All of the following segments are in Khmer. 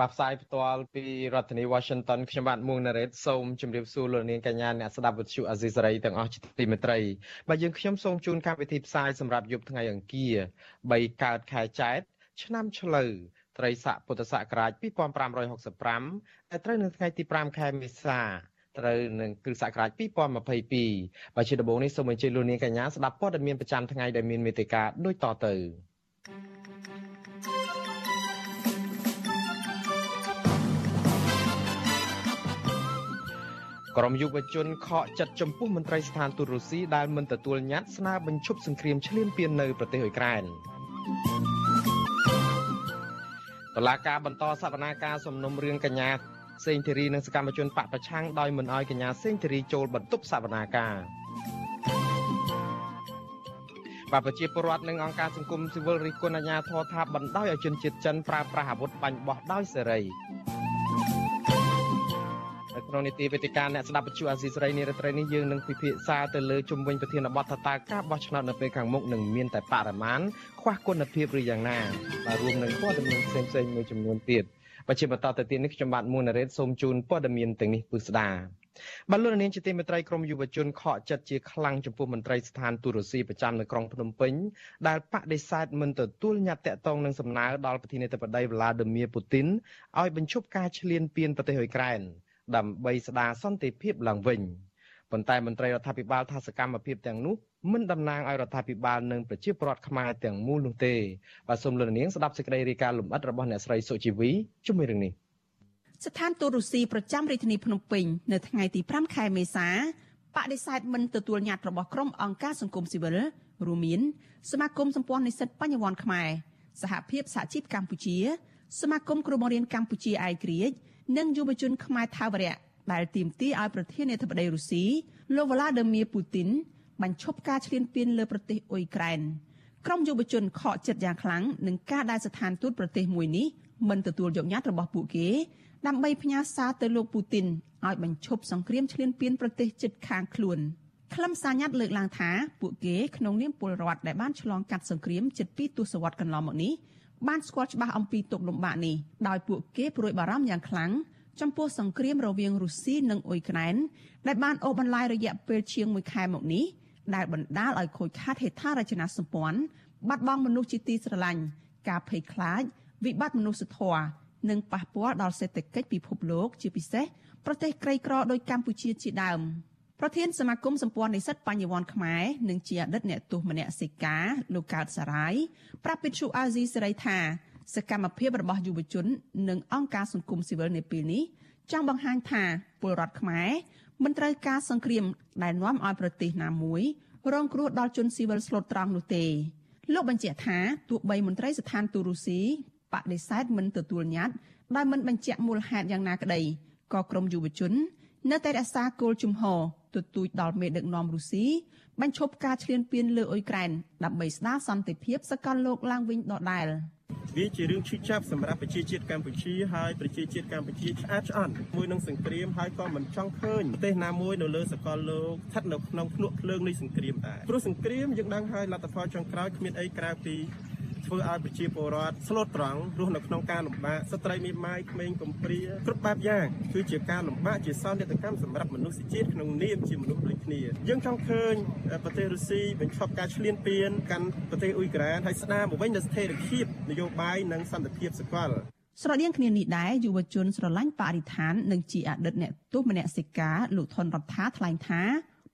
បាទផ្សាយផ្ទាល់ពីរដ្ឋធានី Washington ខ្ញុំបាទមួងណារ៉េតសូមជម្រាបសួរលោកនាងកញ្ញាអ្នកស្ដាប់វិទ្យុអាស៊ីសេរីទាំងអស់ជាទីមេត្រីបាទយើងខ្ញុំសូមជូនកម្មវិធីផ្សាយសម្រាប់យប់ថ្ងៃអង្គារ3កើតខែចែកឆ្នាំឆ្លូវត្រីស័កពុទ្ធសករាជ2565ដែលត្រូវនៅថ្ងៃទី5ខែមេសាត្រូវនឹងគ្រិស្តសករាជ2022បាទជាដំបូងនេះសូមអញ្ជើញលោកនាងកញ្ញាស្ដាប់ព័ត៌មានប្រចាំថ្ងៃដែលមានមេត្តាដូចតទៅ ក្រមយុវជនខកចិត្តចំពោះមន្ត្រីស្ថានទូតរុស្ស៊ីដែលមិនទទួលញត្តិស្នើបញ្ឈប់សង្គ្រាមឈ្លានពាននៅប្រទេសអ៊ុយក្រែនតឡាការបន្តសវនាការសំណុំរឿងកញ្ញាសេងធីរីនិងសកម្មជនបកប្រឆាំងដោយមិនអោយកញ្ញាសេងធីរីចូលបន្ទប់សវនាការបពប្រជាពលរដ្ឋនិងអង្គការសង្គមស៊ីវិលរិះគន់អាជ្ញាធរថាបណ្ដោយឲ្យជនជាតិចិនប្រើប្រាស់អាវុធបាញ់បោះដោយសេរី នៅក្នុងនីតិវេទិកាអ្នកស្ដាប់បញ្ជូអាស៊ីសេរីនារាត្រីនេះយើងនឹងពិភាក្សាទៅលើជំវិញប្រធានបទថាតើការបោះឆ្នោតនៅពេលខាងមុខនឹងមានតែបរិមាណខ្វះគុណភាពឬយ៉ាងណាបាទរួមនឹងព័ត៌មានផ្សេងៗមួយចំនួនទៀតបជាបន្តទៅទៀតនេះខ្ញុំបាទមួនរ៉េតសូមជូនព័ត៌មានទាំងនេះពិស្ដាបាទលោកនាងជាទីមេត្រីក្រមយុវជនខកចិត្តជាខ្លាំងចំពោះមន្ត្រីស្ថានទូតរុស្ស៊ីប្រចាំនៅក្រុងភ្នំពេញដែលបដិសេធមិនទទួលញត្តិតាក់ទងនឹងសំណើដល់ប្រធានាធិបតីវ្លាឌីមៀពូទីនឲ្យបញ្ឈប់ការឈ្លានពានប្រទេសអ៊ុយក្រែន ដើម្បីស្ដារសន្តិភាពឡើងវិញប៉ុន្តែមន្ត្រីរដ្ឋាភិបាលថាសកម្មភាពទាំងនោះមិនតំណាងឲ្យរដ្ឋាភិបាលនិងប្រជាពលរដ្ឋខ្មែរទាំងមូលនោះទេបាទសូមលោកនាងស្ដាប់សេចក្តីរាយការណ៍លម្អិតរបស់អ្នកស្រីសុជីវីជាមួយរឿងនេះស្ថានទូតរុស្ស៊ីប្រចាំរាជធានីភ្នំពេញនៅថ្ងៃទី5ខែមេសាបដិសេធមិនទទួលញត្តិរបស់ក្រុមអង្គការសង្គមស៊ីវិលរួមមានសមាគមសម្ព័ន្ធនិស្សិតបញ្ញវន្តខ្មែរសហភាពសហជីពកម្ពុជា សមាគមគ្រូបង្រៀនកម្ពុជាឯករាជ្យ និងយុវជនខ្មែរថាវរៈដែលទាមទារឲ្យប្រធានាធិបតីរុស្ស៊ីលោកវ្លាឌីមៀពូទីនបញ្ឈប់ការឈ្លានពានលើប្រទេសអ៊ុយក្រែនក្រុមយុវជនខកចិត្តយ៉ាងខ្លាំងនឹងការដែលស្ថានទូតប្រទេសមួយនេះមិនទទួលយកញត្តិរបស់ពួកគេដើម្បីផ្ញើសារទៅលោកពូទីនឲ្យបញ្ឈប់សង្គ្រាមឈ្លានពានប្រទេសជិតខាងខ្លួនខ្លឹមសារញត្តិលើកឡើងថាពួកគេក្នុងនាមពលរដ្ឋដែលបានឆ្លងកាត់សង្គ្រាមជិត2ទសវត្សរ៍កន្លងមកនេះ បានស្គាល់ច្បាស់អំពីទុកលំបាកនេះដោយពួកគេព្រួយបារម្ភយ៉ាងខ្លាំងចំពោះសង្គ្រាមរវាងរុស្ស៊ីនិងអ៊ុយក្រែនដែលបានអូសបន្លាយរយៈពេលជាង1ខែមកនេះដែលបណ្ដាលឲ្យខូចខាតហេដ្ឋារចនាសម្ព័ន្ធបាត់បង់មនុស្សជាទីស្រឡាញ់ការភ័យខ្លាចវិបត្តិមនុស្សធម៌និងប៉ះពាល់ដល់សេដ្ឋកិច្ចពិភពលោកជាពិសេសប្រទេសក្រីក្រដូចកម្ពុជាជាដើម ប្រធានសមាគមសម្ព័ន្ធនិស្សិតបញ្ញវន្តខ្មែរនិងជាអតីតអ្នកទោសមនសិការលោកកើតសារាយប្រាប់វិទ្យុអាស៊ីសេរីថាសកម្មភាពរបស់យុវជន និងអង្គការសង្គមស៊ីវិលនៅពេលនេះចង់បង្ហាញថាពលរដ្ឋខ្មែរមិនត្រូវការសង្គ្រាមដែលនាំឲ្យប្រទេសណាមួយរងគ្រោះដល់ជនស៊ីវិលស្លូតត្រង់នោះទេលោកបញ្ជាក់ថាទោះបីមន្ត្រីស្ថានទូតរុស្ស៊ីបដិសេធមិនទទួលញត្តិដោយមិនបញ្ជាក់មូលហេតុយ៉ាងណាក្តីក៏ក្រមយុវជន នៅតែរក្សាគោលជំហរ ទទូចដល់មេដឹកនាំរុស្ស៊ីបញ្ឈប់ការឈ្លានពានលើអ៊ុយក្រែនដើម្បីស្ដារសន្តិភាពសកលលោកឡើងវិញដដែលវាជារឿងឈឺចាប់សម្រាប់ប្រជាជាតិកម្ពុជាហើយប្រជាជាតិកម្ពុជាឆ្អាតឆ្អន់មួយនឹងសង្គ្រាមហើយក៏មិនចង់ឃើញប្រទេសណាមួយនៅលើសកលលោកស្ថិតនៅក្នុងភ្នក់ភ្លើងនៃសង្គ្រាមដែរព្រោះសង្គ្រាមយើងដឹងហើយលទ្ធផលចុងក្រោយគ្មានអីក្រៅពី ធ្វើឲ្យប្រជាពលរដ្ឋស្លូតត្រង់រស់នៅក្នុងការលំបាកស្ត្រីមេម៉ាយក្មេងកំព្រាគ្រប់បែបយ៉ាងគឺជាការលំបាកជាសោកនាដកម្មសម្រាប់មនុស្សជាតិក្នុងនាមជាមនុស្សដូចគ្នាយើងចង់ឃើញប្រទេសរុស្ស៊ីបញ្ឈប់ការឈ្លានពានកាន់ប្រទេសអ៊ុយក្រែនហើយស្ដារមកវិញនូវស្ថិរភាពនយោបាយនិងសន្តិភាពសកលស្រដៀងគ្នានេះដែរយុវជនស្រឡាញ់បរិស្ថាននិងជាអតីតអ្នកទោសមនសិការលោកថនរដ្ឋាថ្លែងថា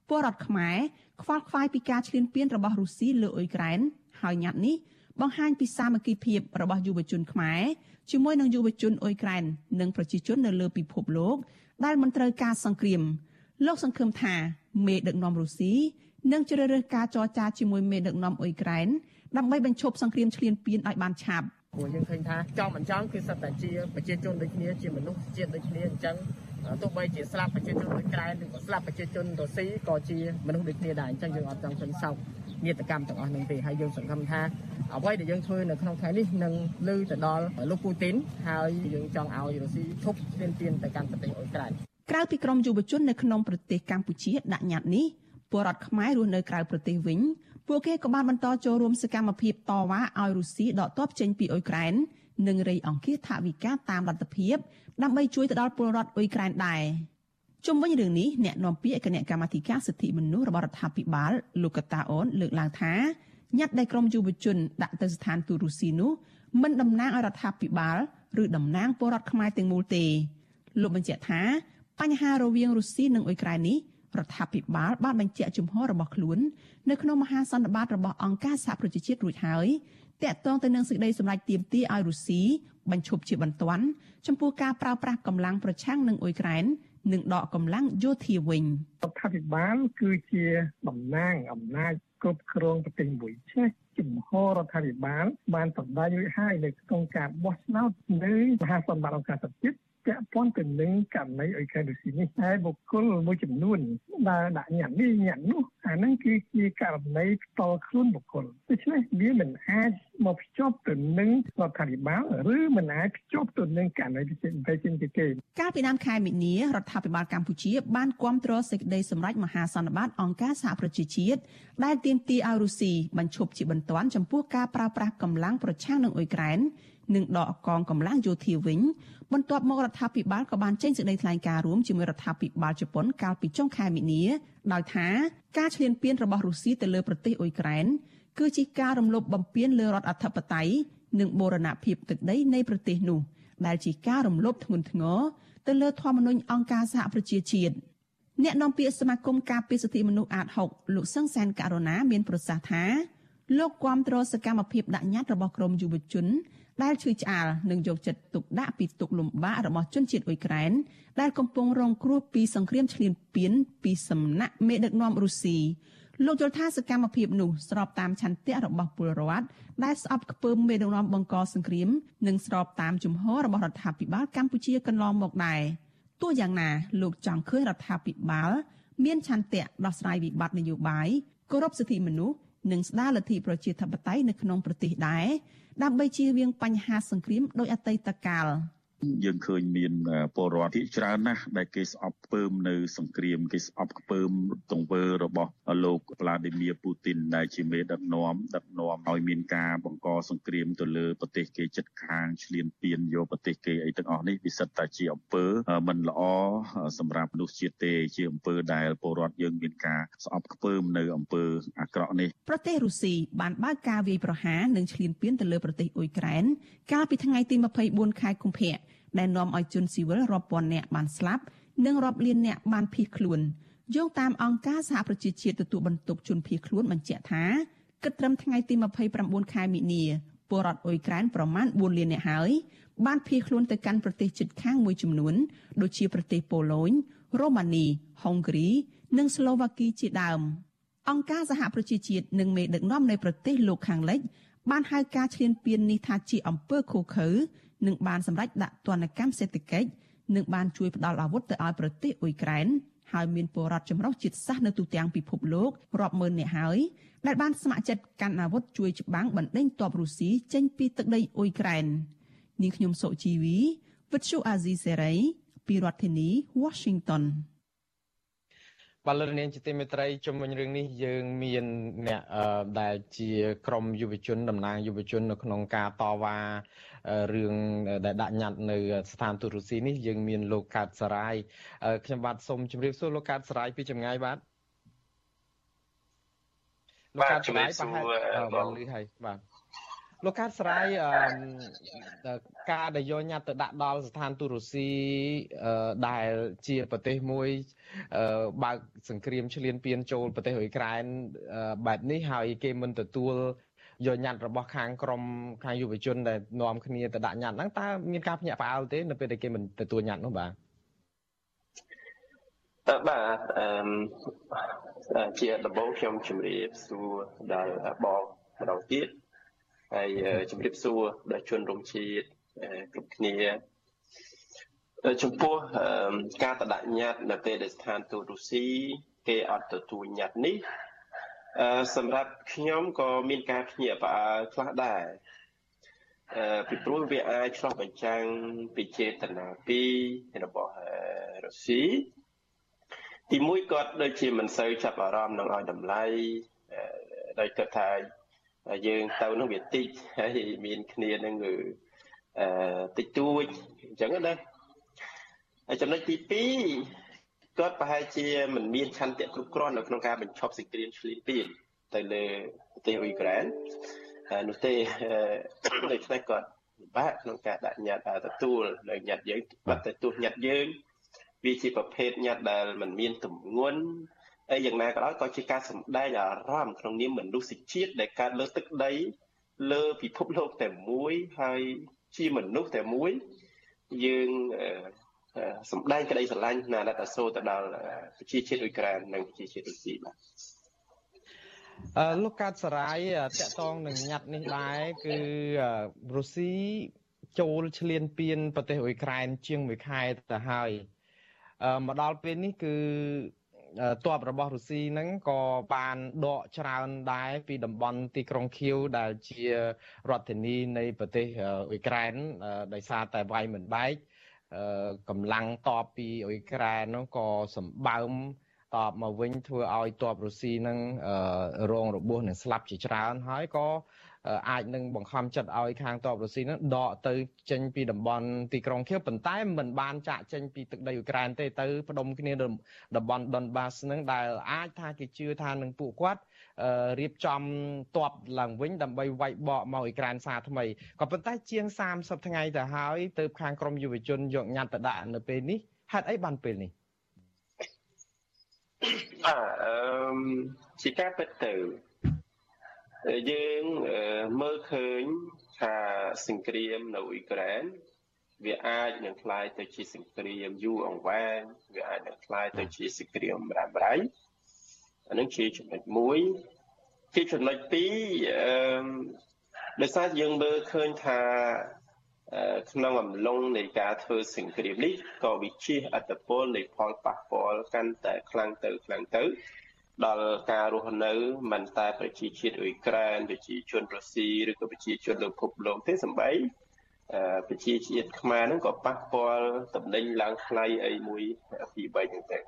ពលរដ្ឋខ្មែរខ្វល់ខ្វាយពីការឈ្លានពានរបស់រុស្ស៊ីលើអ៊ុយក្រែនហើយញត្តិនេះ បង្ហាញពីសាមគ្គីភាពរបស់យុវជនខ្មែរជាមួយនឹងយុវជនអ៊ុយក្រែននិងប្រជាជននៅលើពិភពលោកដែលមិនត្រូវការសង្គ្រាមលោកសង្ឃឹមថាមេដឹកនាំរុស្ស៊ីនឹងជ្រើសរើសការចរចាជាមួយមេដឹកនាំអ៊ុយក្រែនដើម្បីបញ្ឈប់សង្គ្រាមឈ្លានពានឲ្យបានឆាប់ព្រោះយើងឃើញថាចង់មិនចង់គឺសិតតែជាប្រជាជនដូចគ្នាជាមនុស្សជាតិដូចគ្នាអញ្ចឹងទោះបីជាស្លាប់ប្រជាជនអ៊ុយក្រែនឬក៏ស្លាប់ប្រជាជនរុស្ស៊ីក៏ជាមនុស្សដូចគ្នាដែរអញ្ចឹងយើងអត់ចង់ឃើញសោក នាដកម្មទាំងអស់នេះទេហើយយើងសង្ឃឹមថាអ្វីដែលយើងធ្វើនៅក្នុងថ្ងៃនេះនឹងលើទៅដល់លោកពូទីនហើយយើងចង់ឲ្យរុស្ស៊ីឈប់ស្ពានទានទៅកាន់ប្រទេសអ៊ុយក្រែនក្រៅពីក្រមយុវជននៅក្នុងប្រទេសកម្ពុជាដាក់ញត្តិនេះពលរដ្ឋខ្មែររស់នៅក្រៅប្រទេសវិញពួកគេក៏បានបន្តចូលរួមសកម្មភាពតវ៉ាឲ្យរុស្ស៊ីដកទ័ពចេញពីអ៊ុយក្រែននិងរៃអង្គាសថវិកាតាមលទ្ធភាពដើម្បីជួយទៅដល់ពលរដ្ឋអ៊ុយក្រែនដែរ ជុំវិញរឿងនេះអ្នកនាំពាក្យគណៈកម្មាធិការសិទ្ធិមនុស្សរបស់រដ្ឋាភិបាលលោកកតាអូនលើកឡើងថាញត្តិដែលក្រមយុវជនដាក់ទៅស្ថានទូតរុស្ស៊ីនោះមិនតំណាងឲ្យរដ្ឋាភិបាលឬតំណាងពលរដ្ឋខ្មែរទាំងមូលទេលោកបញ្ជាក់ថាបញ្ហារវាងរុស្ស៊ីនិងអ៊ុយក្រែននេះរដ្ឋាភិបាលបានបញ្ជាក់ជំហររបស់ខ្លួននៅក្នុងមហាសន្និបាតរបស់អង្គការសហប្រជាជាតិរួចហើយតាក់ទងទៅនឹងសេចក្តីសម្រេចទាមទារឲ្យរុស្ស៊ីបញ្ឈប់ជាបន្ទាន់ចំពោះការប្រើប្រាស់កម្លាំងប្រឆាំងនឹងអ៊ុយក្រែន និងដកកម្លាំងយោធាវិញរដ្ឋាភិបាលគឺជាតំណាងអំណាចគ្រប់គ្រងប្រទេសមួយចេះជំហររដ្ឋាភិបាលបានសម្ដែងរួចហើយនៅក្នុងការបោះឆ្នោតនៅមហាសន្និបាតអង្គការសហជាតិពា ក់ព័ន្ធទៅនឹងករណីអ៊ុយក្រែនរុស្ស៊ីនេះហើយបុគ្គលមួយចំនួនដែលដាក់ញត្តិនេះញត្តិនោះអាហ្នឹងគឺជាករណីផ្ទាល់ខ្លួនបុគ្គលដូច្នេះវាមិនអាចមកភ្ជាប់ទៅនឹងរដ្ឋាភិបាលឬមិនអាចភ្ជាប់ទៅនឹងករណីពិសេសផ្សេងទៀតទេកាលពីដើមខែមិនិនារដ្ឋាភិបាលកម្ពុជា បានគាំទ្រសេចក្តីសម្រេចមហាសន្និបាតអង្គការសហប្រជាជាតិដែលទាមទារឲ្យរុស្ស៊ីបញ្ឈប់ជាបន្ទាន់ចំពោះការប្រើប្រាស់កម្លាំងប្រឆាំងនឹងអ៊ុយក្រែន និងដកកងកម្លាំងយោធាវិញបន្ទាប់មករដ្ឋាភិបាលក៏បានចេញសេចក្តីថ្លែងការណ៍រួមជាមួយរដ្ឋាភិបាលជប៉ុនកាលពីចុងខែមីនាដោយថាការឈ្លានពានរបស់រុស្ស៊ីទៅលើប្រទេសអ៊ុយក្រែនគឺជាការរំលោភបំពានលើរដ្ឋអធិបតេយ្យនិងបូរណភាពទឹកដីនៃប្រទេសនោះដែលជាការរំលោភធ្ងន់ធ្ងរទៅលើធម្មនុញ្ញអង្គការសហប្រជាជាតិអ្នកនាំពាក្យសមាគមការពារសិទ្ធិមនុស្សអាត6លោកសឹងសែនករណាមានប្រសាសន៍ថាលោកគាំទ្រសកម្មភាពដាក់ញត្តិរបស់ក្រមយុវជន ដែលឈឺឆ្អាលនិងយកចិត្តទុកដាក់ពីទុកលំបាករបស់ជនជាតិអ៊ុយក្រែនដែលកំពុងរងគ្រោះពីសង្គ្រាមឈ្លានពានពីសំណាក់មេដឹកនាំរុស្ស៊ីលោកយល់ថាសកម្មភាពនោះស្របតាមឆន្ទៈរបស់ពលរដ្ឋដែលស្អប់ខ្ពើមមេដឹកនាំបង្កសង្គ្រាមនិងស្របតាមជំហររបស់រដ្ឋាភិបាលកម្ពុជាកន្លងមកដែរទោះយ៉ាងណាលោកចង់ឃើញរដ្ឋាភិបាលមានឆន្ទៈដោះស្រាយវិបត្តិនយោបាយគោរពសិទ្ធិមនុស្សនិងស្ដារលទ្ធិប្រជាធិបតេយ្យនៅក្នុងប្រទេសដែរ ដើម្បីជៀសវាងបញ្ហាសង្គ្រាមដោយអតីតកាល។ យើងឃើញមានពលរដ្ឋភាគច្រើនណាស់ដែលគេស្អប់ខ្ពើមនៅសង្គ្រាមគេស្អប់ខ្ពើមទង្វើរបស់លោកប្លាឌីមៀពូទីនដែលជាមេដឹកនាំដឹកនាំឲ្យមានការបង្កសង្គ្រាមទៅលើប្រទេសគេជិតខាងឈ្លានពានយកប្រទេសគេអីទាំងអស់នេះវាសិតតែជាអំពើមិនល្អសម្រាប់មនុស្សជាតិទេជាអំពើដែលពលរដ្ឋយើងមានការស្អប់ខ្ពើមនៅអំពើអាក្រក់នេះប្រទេសរុស្ស៊ីបានបើកការវាយប្រហារនិងឈ្លានពានទៅលើប្រទេសអ៊ុយក្រែនកាលពីថ្ងៃទី24ខែកុម្ភៈ ដែលនាំឲ្យជនស៊ីវិលរាប់ពាន់នាក់បានស្លាប់និងរាប់លាននាក់បានភៀសខ្លួនយោងតាមអង្គការសហប្រជាជាតិទទួលបន្ទុកជនភៀសខ្លួនបញ្ជាក់ថាគិតត្រឹមថ្ងៃទី29ខែមិនិនាពលរដ្ឋអ៊ុយក្រែនប្រមាណ4លាននាក់ហើយបានភៀសខ្លួនទៅកាន់ប្រទេសជិតខាងមួយចំនួនដូចជាប្រទេសប៉ូឡូញរ៉ូម៉ានីហុងគ្រី និងស្លូវ៉ាគីជាដើមអង្គការសហប្រជាជាតិនិងមេដឹកនាំនៃប្រទេសលោកខាងលិចបានហៅការឈ្លានពាននេះថាជាអំពើឃោឃៅ និងបានសម្រេចដាក់ទណ្ឌកម្មសេដ្ឋកិច្ចនិងបានជួយផ្ដល់អាវុធទៅឲ្យប្រទេសអ៊ុយក្រែនហើយមានពលរដ្ឋចម្រុះជាតិសាសន៍នៅទូទាំងពិភពលោករាប់ម៉ឺននាក់ហើយដែលបានស្ម័គ្រចិត្តកាន់អាវុធជួយច្បាំងបណ្ដេញទ័ពរុស្ស៊ីចេញពីទឹកដីអ៊ុយក្រែននាងខ្ញុំសុជីវីវិទ្យុអាស៊ីសេរីពីរដ្ឋធានី Washington បាទលោកនាងជាទីមេត្រីជុំវិញរឿងនេះយើងមានអ្នកដែលជាក្រមយុវជនតំណាងយុវជននៅក្នុងការតវ៉ារឿងដែលដាក់ញត្តិនៅស្ថានទូតរុស្ស៊ីនេះយើងមានលោកកើតសរាយខ្ញុំបាទសូមជម្រាបសួរលោកកើតសរាយពីចម្ងាយបាទលោកកើតសរាយប្រហែលបាទលឺហើយបាទ លោកកើតសរាយការដែលយកញត្តិទៅដាក់ដល់ស្ថានទូតរុស្ស៊ីដែលជាប្រទេសមួយបើកសង្គ្រាមឈ្លានពានចូលប្រទេសអ៊ុយក្រែនបែបនេះហើយគេមិនទទួលយកញត្តិរបស់ខាងក្រមខាងយុវជនដែលនាំគ្នាទៅដាក់ញត្តិហ្នឹងតើមានការភ្ញាក់ផ្អើលទេនៅពេលដែលគេមិនទទួលញត្តិនោះបាទតើបាទអឺជាដំបូងខ្ញុំជម្រាបសួរដល់បងម្ដងទៀត ហើយជម្រាបសួរដល់ជនរួមជាតិគ្រប់គ្នាចំពោះការតដាក់ញត្តិនៅពេលដែលស្ថានទូតរុស្ស៊ីគេអត់ទទួលញត្តិនេះសម្រាប់ខ្ញុំក៏មានការភ្ញាក់ផ្អើលខ្លះដែរពីព្រោះវាអាចឆ្លោះបញ្ចាំងពីចេតនាពីរបស់រុស្ស៊ីទីមួយគាត់ដូចជាមិនសូវចាប់អារម្មណ៍នឹងឲ្យតម្លៃដោយគិតថា យើងទៅនឹងវាតិចហើយមានគ្នានឹងគឺអឺតិចតួចអញ្ចឹងណាហើយចំណុចទី2គាត់ប្រហែលជាមិនមានឆន្ទៈគ្រប់គ្រាន់នៅក្នុងការបញ្ឈប់សង្គ្រាមឈ្លានពានទៅលើប្រទេសអ៊ុយក្រែននោះទេដូច្នេះគាត់ពិបាកក្នុងការដាក់ញត្តិទទួលនៅញត្តិយើងបាត់ទៅទោះញត្តិយើងវាជាប្រភេទញត្តិដែលមិនមានទម្ងន់ ហើយយ៉ាងណាក៏ដោយក៏ជាការសម្ដែងអារម្មណ៍ក្នុងនាមមនុស្សជាតិដែលកើតលើទឹកដី លើពិភពលោកតែមួយហើយជាមនុស្សតែមួយយើងសម្ដែងក្តីស្រឡាញ់ណាស់ដល់សូទៅដល់ប្រជាជាតិអ៊ុយក្រែននិងប្រជាជាតិរុស្ស៊ីបាទអឺលោកកើតសរាយតកតងនឹងញត្តិនេះដែរគឺរុស្ស៊ីចូលឈ្លានពានប្រទេសអ៊ុយក្រែនជាងមួយខែទៅហើយអឺមកដល់ពេលនេះគឺ ទ័ពរបស់រុស្ស៊ីហ្នឹងក៏បានដកច្រើនដែរពីតំបន់ទីក្រុងខៀវដែលជារដ្ឋធានីនៃប្រទេសអ៊ុយក្រែនដោយសារតែវាយមិនបែកកម្លាំងតបពីអ៊ុយក្រែននោះក៏សម្បើមតបមកវិញធ្វើឲ្យតបរុស្ស៊ីនឹងរងរបួសនិងស្លាប់ជាច្រើនហើយក៏ អាចនឹងបង្ខំចិត្តឲ្យខាងតបរុស្ស៊ីនឹងដកទៅចេញពីតំបន់ទីក្រុងខៀវប៉ុន្តែមិនបានចាក់ចេញពីទឹកដីអ៊ុយក្រែនទេទៅផ្ដុំគ្នាតំបន់ដុនបាសនឹងដែលអាចថាគេជឿថានឹងពួកគាត់រៀបចំតបឡើងវិញដើម្បីវាយបកមកអ៊ុយក្រែនសារថ្មីក៏ប៉ុន្តែជាង30ថ្ងៃទៅហើយទៅខាងក្រមយុវជនយកញត្តិទៅដាក់នៅពេលនេះហេតុអីបានពេលនេះបាទអឺជាការពិតទៅ យើងមើលឃើញថាសង្គ្រាមនៅអ៊ុយក្រែនវាអាចនឹងคล้ายទៅជាសង្គ្រាមយូរអង្វែងវាអាចនឹងคล้ายទៅជាសង្គ្រាមរ៉ាំរ៉ៃអានឹងជាចំណុចមួយជាចំណុច2អឺដោយសារយើងមើលឃើញថាក្នុងអំឡុងនៃការធ្វើសង្គ្រាមនេះក៏វិជាអត្តពលនៃផលប៉ះពាល់កាន់តែខ្លាំងទៅខ្លាំងទៅ ដល់ការរស់នៅមិនតែប្រជាជាតិអ៊ុយក្រែនប្រជាជនរុស្ស៊ីឬក៏ប្រជាជនលើពិភពលោកទេសម្បីប្រជាជាតិខ្មែរហ្នឹងក៏ប៉ះពាល់តំណែងឡើងថ្លៃអីមួយពី3ហ្នឹងទៅ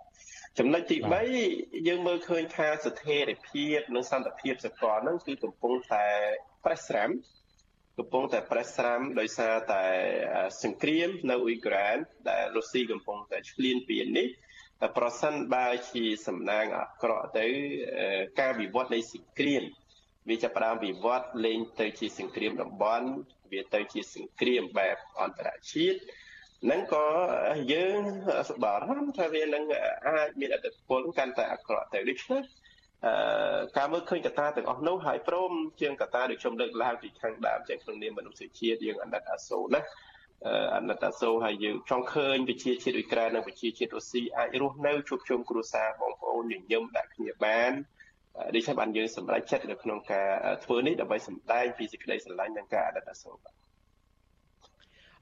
ចំណុចទី3យើងមើលឃើញថាស្ថិរភាពនិងសន្តិភាពសកលហ្នឹងគឺកំពុងតែប្រេះស្រាំកំពុងតែប្រេះស្រាំដោយសារតែសង្គ្រាមនៅអ៊ុយក្រែនដែលរុស្ស៊ីកំពុងតែឈ្លានពាននេះ ប្រសិនបើជាសំណាងអាក្រក់ទៅការវិវត្តនៃសង្គ្រាមវាចាប់ផ្ដើមវិវត្តលេងទៅជាសង្គ្រាមតំបន់វាទៅជាសង្គ្រាមបែបអន្តរជាតិនឹងក៏យើងសប្បារម្ភថាវានឹងអាចមានអត្តពលកាន់តែអាក្រក់ទៅដូច្នេះអឺការមើលឃើញកត្តាទាំងអស់នោះហើយព្រមជាងកត្តាដែលខ្ញុំលើកឡើងពីខាងដើមចេះក្នុងនាមមនុស្សជាតិយើងអណិតអាសូរណា អណិតអាសូរហើយយើងចង់ឃើញប្រជាជាតិអ៊ុយក្រែននិងប្រជាជាតិរុស្ស៊ីអាចរស់នៅជួបជុំគ្រួសារបងប្អូនញញឹមដាក់គ្នាបានដូច្នេះបានយើងសម្រេចចិត្តនៅក្នុងការធ្វើនេះដើម្បីសម្ដែងពីសេចក្តីស្រឡាញ់និងការអណិតអាសូរបាទ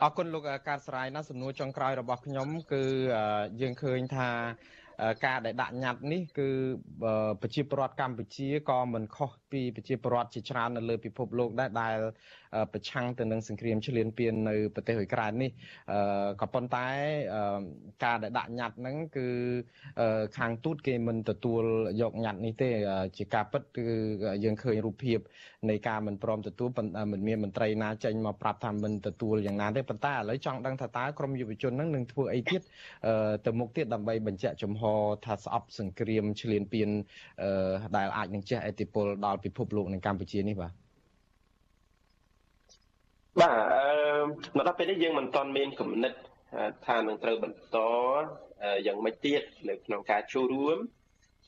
អរគុណលោកកើតសរាយណាសំណួរចុងក្រោយរបស់ខ្ញុំគឺយើងឃើញថា ការដែលដាក់ញត្តិនេះគឺប្រជាពលរដ្ឋកម្ពុជាក៏មិនខុសពីប្រជាពលរដ្ឋជាច្រើននៅលើពិភពលោកដែរដែលប្រឆាំងទៅនឹងសង្គ្រាមឈ្លានពាននៅប្រទេសអ៊ុយក្រែននេះក៏ប៉ុន្តែការដែលដាក់ញត្តិហ្នឹងគឺខាងទូតគេមិនទទួលយកញត្តិនេះទេជាការពិតគឺយើងឃើញរូបភាពនៃការមិនព្រមទទួលមិនមានមន្ត្រីណាចេញមកប្រាប់ថាមិនទទួលយ៉ាងណាទេប៉ុន្តែឥឡូវចង់ដឹងថាតើក្រមយុវជនហ្នឹងនឹងធ្វើអីទៀតទៅមុខទៀតដើម្បីបញ្ជាក់ចំហថាស្អប់សង្គ្រាមឈ្លានពានដែលអាចនឹងជះឥទ្ធិពលដល់ពិភពលោកនៅកម្ពុជានេះបាទបាទអឺមកដល់ពេលនេះយើងមិនទាន់មានគំនិតថានឹងត្រូវបន្តយ៉ាងម៉េចទៀតនៅក្នុងការចូលរួម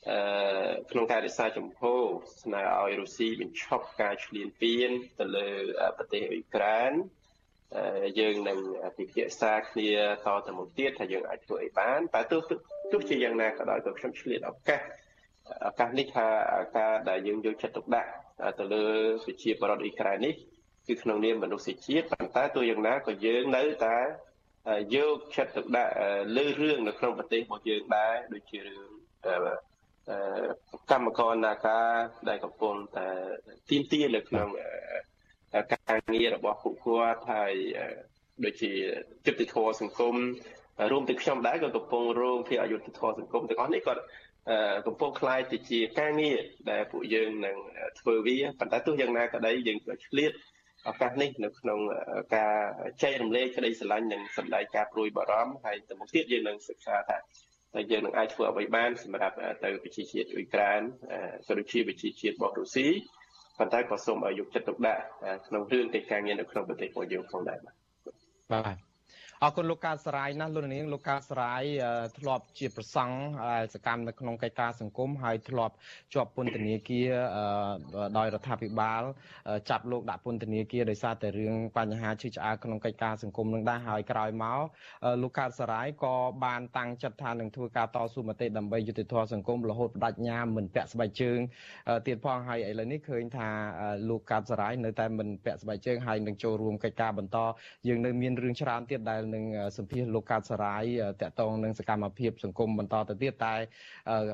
អឺក្នុងការរក្សាជំហរស្នើឲ្យរុស្ស៊ីបញ្ឈប់ការឈ្លានពានទៅលើប្រទេសអ៊ុយក្រែនយើងនឹងពិភាក្សាគ្នាតទៅមុខទៀតថាយើងអាចធ្វើអីបានតែទោះ ទោះជាយ៉ាងណាក៏ដោយក៏ខ្ញុំឆ្លៀតឱកាសឱកាសនេះថាការដែលយើងយកចិត្តទុកដាក់ទៅលើប្រជាពលរដ្ឋអ៊ុយក្រែននេះគឺក្នុងនាមមនុស្សជាតិប៉ុន្តែទោះយ៉ាងណាក៏យើងនៅតែយកចិត្តទុកដាក់លើរឿងនៅក្នុងប្រទេសរបស់យើងដែរដូចជារឿងកម្មករនាការដែលកំពុងតែទីមទានៅក្នុងការងាររបស់ពួកគាត់ហើយដូចជាចិត្តធម៌សង្គម រួមទាំងខ្ញុំដែរក៏កំពុងរងភាពអយុត្តិធម៌សង្គមទាំងអស់នេះក៏កំពុងคล้ายទៅជាការងារដែលពួកយើងនឹងធ្វើវាប៉ុន្តែទោះយ៉ាងណាក៏ដោយយើងក៏ឆ្លៀតឱកាសនេះនៅក្នុងការចែករំលែកក្តីស្រឡាញ់និងសម្ដែងការព្រួយបារម្ភហើយទៅមុខទៀតយើងនឹងសិក្សាថាតើយើងនឹងអាចធ្វើអ្វីបានសម្រាប់ទៅប្រជាជាតិអ៊ុយក្រែនក៏ដូចជាប្រជាជាតិរបស់រុស្ស៊ីប៉ុន្តែក៏សូមឲ្យយកចិត្តទុកដាក់ក្នុងរឿងកិច្ចការងារនៅក្នុងប្រទេសរបស់យើងផងដែរបាទបាទ អរគុណលោកកាសរាយណាស់លោកនាងលោកកាសរាយធ្លាប់ជាប្រសង់សកម្មនៅក្នុងកិច្ចការសង្គមហើយធ្លាប់ជាប់ពន្ធនាគារដោយរដ្ឋាភិបាល ចាប់លោកដាក់ពន្ធនាគារដោយសារតែរឿងបញ្ហាឈឺឆ្អាលក្នុងកិច្ចការសង្គមនឹងដែរហើយក្រោយមកលោកកាសរាយក៏បានតាំងចិត្តថានឹងធ្វើការតស៊ូមតិដើម្បីយុត្តិធម៌សង្គមរហូតបដិញ្ញាមិនពាក់ស្បែកជើងទៀតផងហើយឥឡូវនេះឃើញថាលោកកាសរាយនៅតែមិនពាក់ស្បែកជើងហើយនឹងចូលរួមកិច្ចការបន្តយើងនៅមានរឿងច្រើនទៀតដែលនឹងសម្ភាសលោកកើតសរាយតកតងនឹងសកម្មភាពសង្គមបន្តទៅទៀតតែ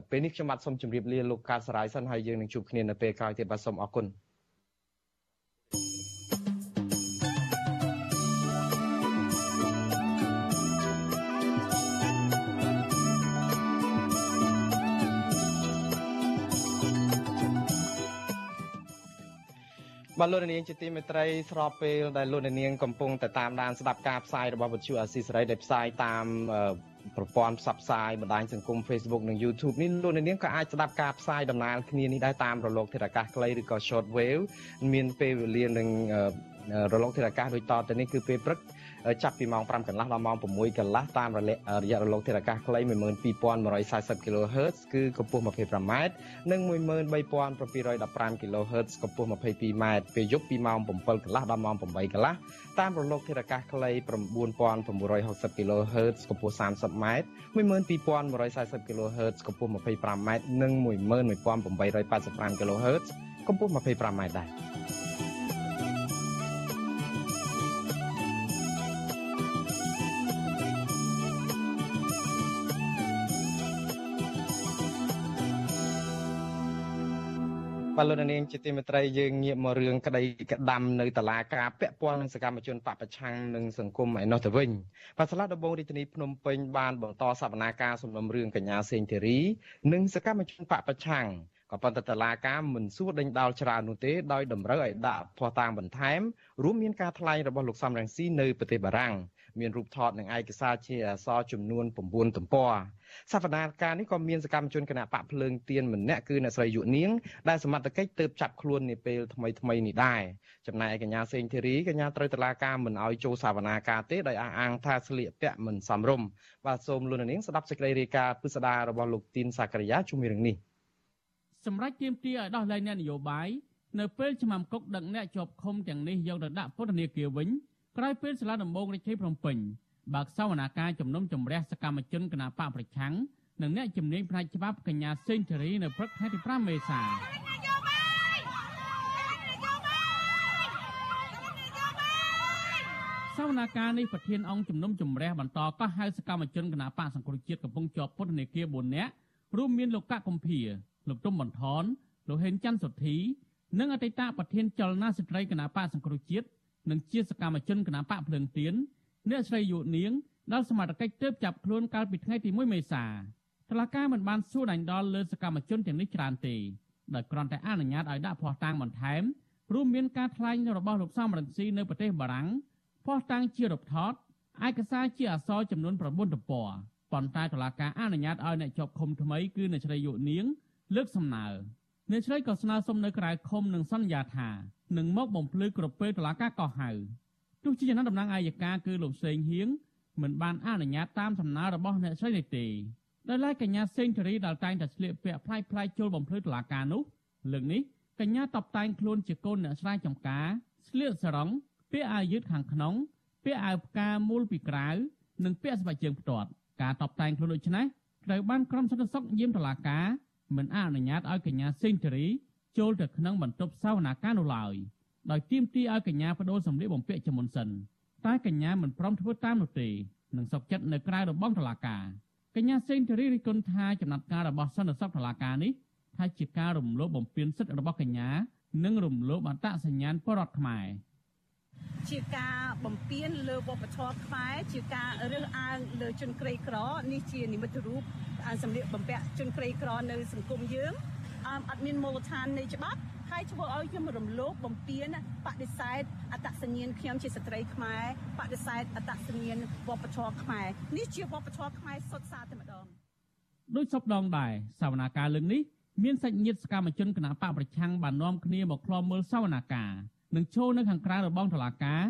ពេលនេះខ្ញុំបាទសូមជម្រាបលាលោកកើតសរាយសិនហើយយើងនឹងជួបគ្នានៅពេលក្រោយទៀតបាទសូមអរគុណ បាទលោកនាងជាទីមេត្រីស្របពេលដែលលោកនាងកំពុងតែតាមដានស្ដាប់ការផ្សាយរបស់វិទ្យុអាស៊ីសេរីដែលផ្សាយតាមប្រព័ន្ធផ្សព្វផ្សាយបណ្ដាញសង្គម Facebook និង YouTube នេះលោកនាងក៏អាចស្ដាប់ការផ្សាយដំណើរគ្នានេះដែរតាមរលកធាតុអាកាសខ្លីឬក៏ Short Wave មានពេលវេលានឹងរលកធាតុអាកាសដូចតទៅនេះគឺពេលព្រឹក ចាប់ពីម៉ោង5កន្លះដល់ម៉ោង6កន្លះតាមរយៈរលកធាតុអាកាសខ្លី12140 kHz គឺកម្ពស់ 25m និង13715 kHz កម្ពស់ 22m ពេលយប់ពីម៉ោង7កន្លះដល់ម៉ោង8កន្លះតាមរលកធាតុអាកាសខ្លី9960 kHz កម្ពស់ 30m 12140 kHz កម្ពស់ 25m និង11885 kHz កម្ពស់ 25m ដែរ បាទលោកនាងជាទីមេត្រីយើងងាកមករឿងក្តីក្តាំនៅតឡាការពាក់ព័ន្ធនឹងសកម្មជនបពប្រឆាំងនឹងសង្គមឯនោះទៅវិញបាទសាលាដំបងរាជធានីភ្នំពេញបានបន្តសវនាការសំណុំរឿងកញ្ញាសេងធីរីនិងសកម្មជនបពប្រឆាំងក៏ប៉ុន្តែតឡាការមិនសួរដេញដោលច្រើននោះទេដោយតម្រូវឲ្យដាក់ភស្តុតាងបន្ថែមរួមមានការថ្លែងរបស់លោកសំរងស៊ីនៅប្រទេសបារាំង មានរូបថតនិងឯកសារជាអក្សរចំនួន9ទំព័រសវនាការនេះក៏មានសកម្មជនគណៈបកភ្លើងទៀនម្នាក់គឺអ្នកស្រីយុនាងដែលសមត្ថកិច្ចទើបចាប់ខ្លួននាពេលថ្មីថ្មីនេះដែរចំណែកឯកញ្ញាសេងធីរីកញ្ញាត្រូវតឡាការមិនអោយចូលសវនាការទេដោយអះអាងថាស្លៀកពាក់មិនសមរម្យបាទសូមលោកនាងស្ដាប់សេចក្តីរាយការណ៍ពិស្ដាររបស់លោកទីនសាករិយាជុំរឿងនេះសម្រាប់ទៀមទាឲ្យដោះលែងអ្នកនយោបាយនៅពេលឆ្នាំគុកដឹកអ្នកជាប់ឃុំទាំងនេះយកទៅដាក់ពន្ធនាគារវិញ ក្រោយពេលសាលាដំបងរាជធានីភ្នំពេញបើកសវនាការជំនុំជម្រះសកម្មជនគណបកប្រឆាំងនិងអ្នកជំនាញផ្នែកច្បាប់កញ្ញាសេងធារីនៅព្រឹកថ្ងៃទី5មេសាសវនាការនេះប្រធានអង្គជំនុំជម្រះបន្តកោះហៅសកម្មជនគណបកសង្គ្រោះជាតិកំពុងជាប់ពន្ធនាគារ4នាក់រួមមានលោកកកកំភៀលោកទុំបន្ថនលោកហេនច័ន្ទសុធីនិងអតីតប្រធានចលនាស្ត្រីគណបកសង្គ្រោះជាតិ និងជាសកម្មជនគណបកភ្លើងទៀនអ្នកស្រីយុនាងដល់សមត្ថកិច្ចទើបចាប់ខ្លួនកាលពីថ្ងៃទី1មេសាតឡការមិនបានសួរដាញ់ដល់លើសកម្មជនទាំងនេះច្រើនទេដោយគ្រាន់តែអនុញ្ញាតឲ្យដាក់ភស្តុតាងបន្ថែមរួមមានការថ្លែងរបស់លោកសំរងស៊ីនៅប្រទេសបារាំងភស្តុតាងជារូបថតឯកសារជាអក្សរចំនួន9ទំព័រប៉ុន្តែតុលាការអនុញ្ញាតឲ្យអ្នកជាប់ឃុំថ្មីគឺអ្នកស្រីយុនាង លើកសំណើអ្នកស្រីក៏ស្នើសុំនៅក្រៅឃុំនឹងសន្យាថា នឹងមកបំភ្លឺគ្រប់ពេលតុលាការកោះហៅទោះជាយ៉ាងណាតំណាងអាយកាគឺលោកសេងហៀងមិនបានអនុញ្ញាតតាមសំណើរបស់អ្នកស្រីនេះទេដោយឡែកកញ្ញាសេងធារីដែលតែងតែស្លៀកពាក់ផ្លាយផ្លាយចូលបំភ្លឺតុលាការនោះលើកនេះកញ្ញាតបតែងខ្លួនជាកូនអ្នកស្រាយចំការស្លៀកសរងពាក់អាវយឺតខាងក្នុងពាក់អាវផ្កាមូលពីក្រៅនិងពាក់ស្បែកជើងផ្ទាត់ការតបតែងខ្លួនដូចនេះត្រូវបានក្រុមសន្តិសុខយាមតុលាការមិនអនុញ្ញាតឲ្យកញ្ញាសេងធារី ចូលទៅក្នុងបន្ទប់សវនាការនោះឡើយដោយទាមទារឲ្យកញ្ញាបដូរសម្លៀកបំពាក់ជាមុនសិនតែកញ្ញាមិនព្រមធ្វើតាមនោះទេនិងសុកចិត្តនៅក្រៅរបងតុលាការកញ្ញាសេងធារីរិះគន់ថាចំណាត់ការរបស់សន្តិសុខតុលាការនេះថាជាការរំលោភបំពានសិទ្ធិរបស់កញ្ញានិងរំលោភអត្តសញ្ញាណបរដ្ឋខ្មែរជាការបំពេញលើវប្បធម៌ខ្មែរជាការរើសអើងលើជនក្រីក្រនេះជានិមិត្តរូបសម្លៀកបំពាក់ជនក្រីក្រនៅសង្គមយើង អត់មានមូលដ្ឋាននៃច្បាប់ហើយធ្វើឲ្យខ្ញុំរំលោភបំពានបដិសេធអត្តសញ្ញាណខ្ញុំជាស្ត្រីខ្មែរបដិសេធអត្តសញ្ញាណវប្បធម៌ខ្មែរនេះជាវប្បធម៌ខ្មែរសុទ្ធសាធតែម្ដងដោយសពដងដែរសវនាការលើកនេះមានសាច់ញាតិសកម្មជនគណបកប្រឆាំងបាននាំគ្នាមកក្លំមើលសវនាការនិងឈរនៅខាងក្រៅរបងតុលាការ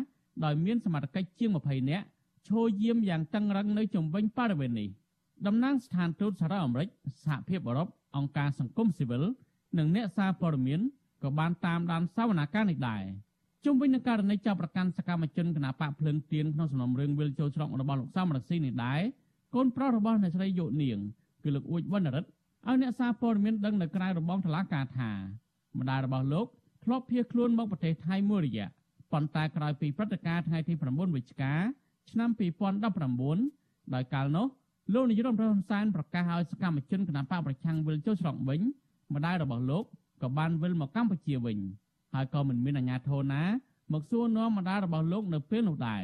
ដោយមានសមត្ថកិច្ចជាង20នាក់ឈរយាមយ៉ាងតឹងរឹងនៅជុំវិញបរិវេណនេះតំណាងស្ថានទូតសហរដ្ឋអាមេរិកសហភាពអឺរ៉ុប អង្គការសង្គមស៊ីវិលនិងអ្នកសារព័ត៌មានក៏បានតាមដានសវនាការនេះដែរជុំវិញនឹងករណីចាប់ប្រកាន់សកម្មជនគណបកភ្លើងទៀនក្នុងសំណុំរឿងវិលចូលច្រករបស់លោកសំរងស៊ីនេះដែរកូនប្រុសរបស់អ្នកស្រីយុនាងគឺលោកអ៊ូចវណ្ណរិទ្ធឲ្យអ្នកសារព័ត៌មានដឹងនៅក្រៅរបងតុលាការថាម្ដាយរបស់លោកធ្លាប់ភៀសខ្លួនមកប្រទេសថៃមួយរយៈប៉ុន្តែក្រោយពីព្រឹត្តិការណ៍ថ្ងៃទី9វិច្ឆិកាឆ្នាំ2019ដោយកាលនោះ លោកនាយរដ្ឋមន្ត្រីហ៊ុនសែនប្រកាសឲ្យសកម្មជនគណបកប្រឆាំងវិលចូលស្រុកវិញម្ដាយរបស់លោកក៏បានវិលមកកម្ពុជាវិញហើយក៏មិនមានអាជ្ញាធរណាមកសួរនាំម្ដាយរបស់លោកនៅពេលនោះដែរ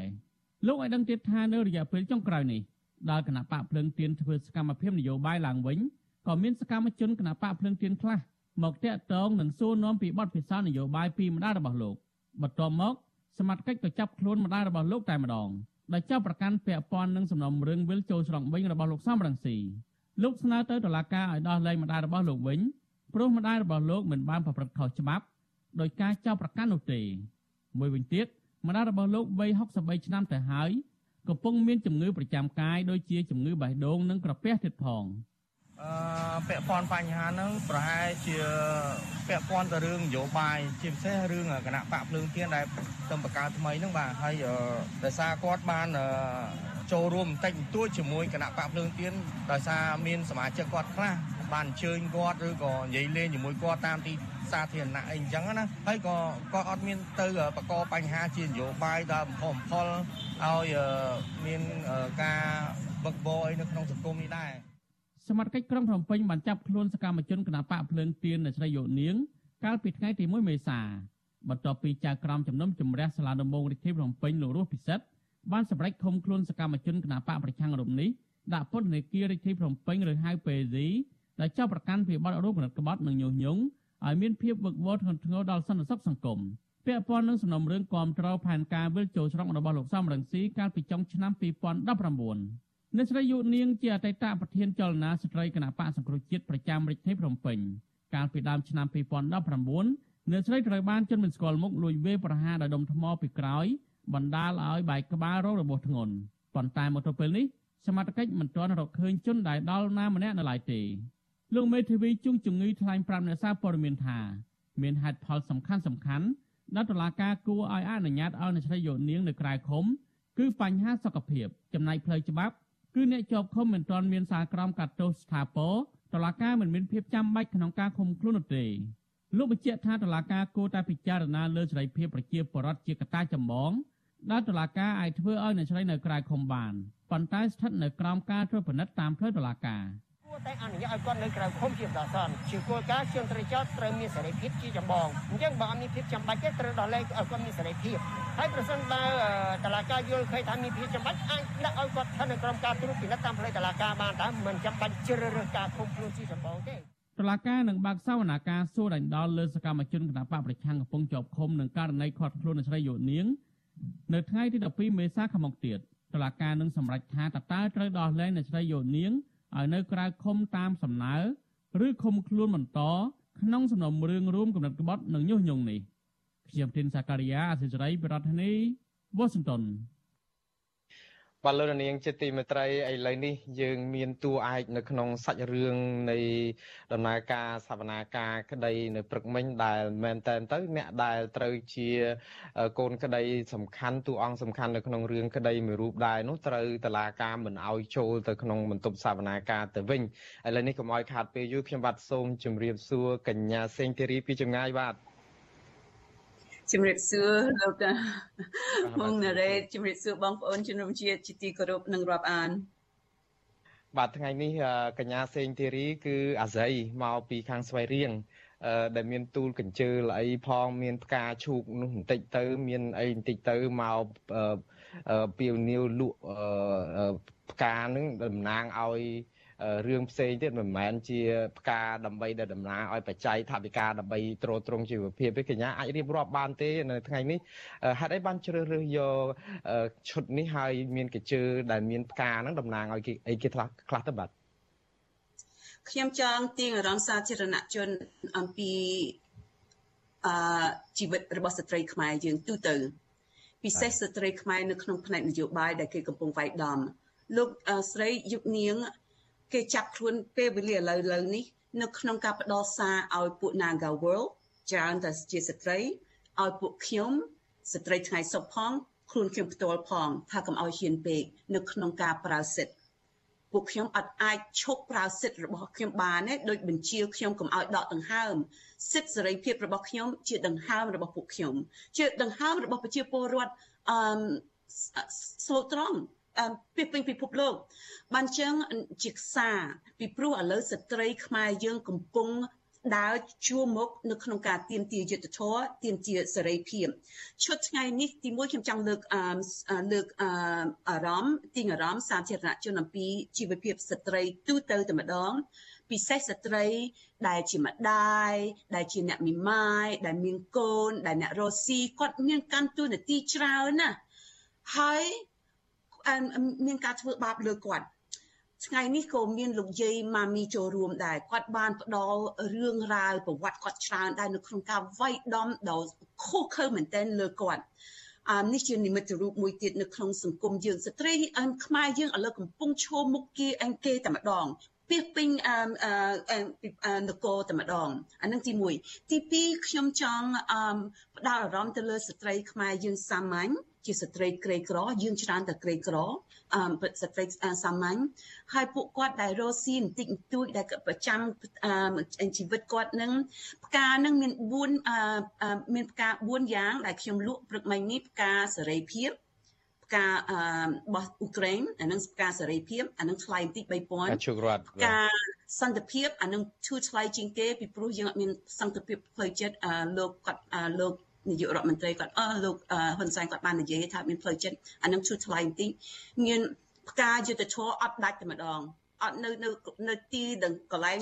លោកឲ្យដឹងទៀតថានៅរយៈពេលចុងក្រោយនេះដល់គណៈបកភ្លើងទៀនធ្វើសកម្មភាពនយោបាយឡើងវិញក៏មានសកម្មជនគណៈបកភ្លើងទៀនខ្លះមកតាក់ទងនិងសួរនាំពីបទពិសោធន៍នយោបាយពីម្ដាយរបស់លោកបន្ទាប់មកសមត្ថកិច្ចក៏ចាប់ខ្លួនម្ដាយរបស់លោកតែម្ដង ដោយចាប់ប្រកាន់ពាក់ព័ន្ធនឹងសំណុំរឿងវិលចូលស្រុកវិញរបស់លោកសំរងស៊ីលោកស្នើទៅតុលាការឲ្យដោះលែងម្ដាយរបស់លោកវិញព្រោះម្ដាយរបស់លោកមិនបានប្រព្រឹត្តខុសច្បាប់ដោយការចោទប្រកាន់នោះទេមួយវិញទៀតម្ដាយរបស់លោកវ័យ63ឆ្នាំទៅហើយកំពុងមានជំងឺប្រចាំកាយដូចជាជំងឺបេះដូងនិងក្រពះទៀតផង អឺពាក់ព័ន្ធបញ្ហាហ្នឹងប្រហែលជាពាក់ព័ន្ធទៅរឿងនយោបាយជាពិសេសរឿងគណៈបកភ្លើងទៀនដែលទំបកាថ្មីហ្នឹងបាទហើយដោយសារគាត់បានចូលរួមបន្តិចបន្តួចជាមួយគណៈបកភ្លើងទៀនដោយសារមានសមាជិកគាត់ខ្លះបានអញ្ជើញគាត់ឬក៏និយាយលេងជាមួយគាត់តាមទីសាធារណៈអីអញ្ចឹងណាហើយក៏គាត់អត់មានទៅបកកបញ្ហាជានយោបាយដល់បំផុសបំផុលឲ្យមានការវឹកវរអីនៅក្នុងសង្គមនេះដែរ សមត្ថកិច្ចក្រុងភ្នំពេញបានចាប់ខ្លួនសកម្មជនគណបកភ្លើងទៀននៅស្រីយោនាង កាលពីថ្ងៃទី1មេសាបន្ទាប់ពីចៅក្រមជំនុំជម្រះសាលាដំបងរាជធានីភ្នំពេញលោករស់ពិសិដ្ឋបានសម្រេចឃុំខ្លួនសកម្មជនគណបកប្រឆាំងរំនេះដាក់ពន្ធនាគាររាជធានីភ្នំពេញឬហៅពេស៊ីដែលចាប់ប្រកាន់ពីបទរោគកំណត់ក្បត់និងញុះញង់ឲ្យមានភាពវឹកវរធ្ងន់ធ្ងរដល់សន្តិសុខសង្គមពាក់ព័ន្ធនឹងសំណុំរឿងគាំទ្រផែនការវិលចូលស្រុករបស់លោកសំរងស៊ីកាលពីចុងឆ្នាំ2019 អ្នកស្រីយុនាងជាអតីតប្រធានចលនាស្ត្រីគណៈបកសង្គ្រោះជាតិប្រចាំរាជធានីភ្នំពេញកាលពីដើមឆ្នាំ2019អ្នកស្រីត្រូវបានជនមិនស្គាល់មុខលួចវេប្រហារដោយដុំថ្មពីក្រោយបណ្ដាលឲ្យបែកក្បាលរងរបួសធ្ងន់ប៉ុន្តែមកទល់ពេលនេះសមត្ថកិច្ចមិនទាន់រកឃើញជនដែលដល់ណាម្នាក់នៅឡើយទេលោកមេធាវីជុងជំងឺថ្លែងប្រាប់អ្នកសារព័ត៌មានថាមានហេតុផលសំខាន់សំខាន់ដែលតុលាការគួរឲ្យអនុញ្ញាតឲ្យអ្នកស្រីយោនាងនៅក្រៅឃុំគឺបញ្ហាសុខភាពចំណែកផ្លូវច្បាប់ គឺអ្នកជាប់ឃុំមិនទាន់មានសារក្រមកាត់ទោសស្ថាពរតុលាការមិនមានភាពចាំបាច់ក្នុងការឃុំខ្លួននោះទេលោកបញ្ជាក់ថាតុលាការគួរតែពិចារណាលើសេរីភាពប្រជាពលរដ្ឋជាកត្តាចម្បងដែលតុលាការអាចធ្វើឲ្យអ្នកស្រីនៅក្រៅឃុំបានប៉ុន្តែស្ថិតនៅក្រោមការត្រួតពិនិត្យតាមផ្លូវតុលាការួ រតែអនុញ្ញាតឲ្យគាត់នៅក្រៅឃុំជាបណ្ដោះអាសន្នជាគោលការណ៍ជនត្រីចោតត្រូវមានសេរីភាពជាចម្បងអញ្ចឹងបើអត់មានភាពចាំបាច់ទេត្រូវដោះលែងឲ្យគាត់មានសេរីភាពហើយប្រសិនបើតឡាការយល់ឃើញថាមានភាពចាំបាច់អាចដាក់ឲ្យគាត់ស្ថិតនៅក្រោមការត្រួតពិនិត្យតាមផ្លូវតឡាការបានតែមិនចាំបាច់ជ្រើសរើសការឃុំខ្លួនជាចម្បងទេតឡាការនឹងបើកសវនាការសួរដេញដោលលើសកម្មជនគណបកប្រឆាំងកំពុងជាប់ឃុំនឹងករណីខាត់ខ្លួននៃស្រីយោនាងនៅថ្ងៃទី12មេសាខាងមុខទៀតតឡាការនឹងសម្រេចថាតើតើត្រូវដោះលែងអ្នកស្រីយោនាង ឲ្យនៅក្រៅឃុំតាមសំណើឬឃុំខ្លួនបន្តក្នុងសំណុំរឿងរួមកំណត់ក្បត់និងញុះញង់នេះខ្ញុំធីនសាការីយ៉ាអសិរ័យប្រធានីវ៉ាស៊ីនតោន បាទលោកនាងជាទីមេត្រីឥឡូវនេះយើងមានតួឯកនៅក្នុងសាច់រឿងនៃដំណើរការសវនាការក្តីនៅព្រឹកមិញដែលមែនតែនទៅ អ្នកដែលត្រូវជាកូនក្តីសំខាន់តួអង្គសំខាន់នៅក្នុងរឿងក្តីមួយរូបដែរនោះត្រូវតឡាការមិនអោយចូលទៅក្នុងបន្ទប់សវនាការទៅវិញឥឡូវនេះកុំអោយខាតពេលយូរខ្ញុំបាទសូមជម្រាបសួរកញ្ញាសេងធីរីពីចម្ងាយបាទ ជំរាបសួរលោកមុងណារ៉េតជំរាបសួរបងប្អូនជនរួមជាតិជាទីគោរពនិងរាប់អានបាទថ្ងៃនេះកញ្ញាសេងធីរី គឺអាស័យមកពីខាងស្វាយរៀងដែលមានទូលកញ្ជើល្អីផងមានផ្កាឈូកនោះបន្តិចទៅ មានអីបន្តិចទៅមកពីវនីវលក់ផ្កានឹងតំណាងឲ្យ រឿងផ្សេងទៀតមិនមែនជាផ្កាដើម្បីដែលតំណាងឲ្យបច្ច័យថវិកាដើម្បីទ្រទ្រង់ជីវភាពទេកញ្ញាអាចរៀបរាប់បានទេនៅថ្ងៃនេះហេតុអីបានជ្រើសរើសយកឈុតនេះហើយមានកញ្ជើដែលមានផ្កាហ្នឹងតំណាងឲ្យអីគេខ្លះខ្លះទៅបាទខ្ញុំចង់ទាញអារម្មណ៍សាធារណជនអំពីអឺជីវិតរបស់ស្ត្រីខ្មែរយើងទូទៅពិសេសស្ត្រីខ្មែរនៅក្នុងផ្នែកនយោបាយដែលគេកំពុងវាយដំលោកស្រីយុគនាង គេចាប់ខ្លួនពេលវេលាឥឡូវឥឡូវនេះនៅក្នុងការផ្ដល់សារឲ្យពួក Naga World ច្រើនតែជាស្ត្រីឲ្យពួកខ្ញុំស្ត្រីថ្ងៃសុខផងខ្លួនខ្ញុំផ្ទាល់ផងថាកុំឲ្យហ៊ានពេកនៅក្នុងការប្រើសិទ្ធិពួកខ្ញុំអត់អាចឈប់ប្រើសិទ្ធិរបស់ខ្ញុំបានទេដោយបញ្ជាខ្ញុំកុំឲ្យដកដង្ហើមសិទ្ធិសេរីភាពរបស់ខ្ញុំជាដង្ហើមរបស់ពួកខ្ញុំជាដង្ហើមរបស់ប្រជាពលរដ្ឋអឺស្លូតត្រង់ ពីពេញពិភពលោកបានចឹងជាខ្សាពីព្រោះឥឡូវស្ត្រីខ្មែរយើងកំពុងដើរជួរមុខនៅក្នុងការទៀមទាយុទ្ធធរទៀមទាសេរីភាពឈុតថ្ងៃនេះទីមួយខ្ញុំចង់លើកលើកអារម្មណ៍ទីអារម្មណ៍សាធារណជនអំពីជីវភាពស្ត្រីទូទៅតែម្ដងពិសេសស្ត្រីដែលជាម្ដាយដែលជាអ្នកមីម៉ាយដែលមានកូនដែលអ្នករស់ស៊ីគាត់មានកាន់ទួនាទីច្រើនណាស់ហើយ មានការធ្វើបាបលើគាត់ថ្ងៃនេះក៏មានលោកយាយម៉ាមីចូលរួមដែរគាត់បានផ្ដល់រឿងរ៉ាវប្រវត្តិគាត់ច្រើនដែរនៅក្នុងការវាយដំដល់ខុសខើមែនទែនលើគាត់អានេះជានិមិត្តរូបមួយទៀតនៅក្នុងសង្គមយើងស្ត្រីអឹមខ្មែរយើងឥឡូវកំពុងឈោមមុខគេអញគេតែម្ដង ពីពេញអឺអឺនគរតែម្ដងអានឹងទី1ទី2ខ្ញុំចង់អឺផ្ដោតអារម្មណ៍ទៅលើស្ត្រីខ្មែរយើងសាមញ្ញជាស្ត្រីក្រីក្រយើងច្រើនតែក្រីក្រអឺស្ត្រីសាមញ្ញហើយពួកគាត់ដែលរស់ស៊ីបន្តិចបន្តួចដែលប្រចាំជីវិតគាត់នឹងផ្កានឹងមាន4អឺមានផ្កា4យ៉ាងដែលខ្ញុំលក់ព្រឹកមិញនេះផ្កាសេរីភាពផ្កាអឺរបស់អ៊ុក្រែនអានឹងផ្កាសេរីភាពអានឹងថ្លៃបន្តិច3000ជោគរត់ផ្កាសន្តិភាពអានឹងឈឺថ្លៃជាងគេពីព្រោះយើងអត់មានសន្តិភាពផ្លូវចិត្តលោកគាត់លោកនាយករដ្ឋមន្ត្រីគាត់អឺលោកហ៊ុនសែនគាត់បាននិយាយថាមានផ្លូវចិត្តអានឹងឈឺថ្លៃបន្តិចមានផ្កាយុទ្ធធរអត់ដាច់តែម្ដងអត់នៅនៅនៅទីកន្លែង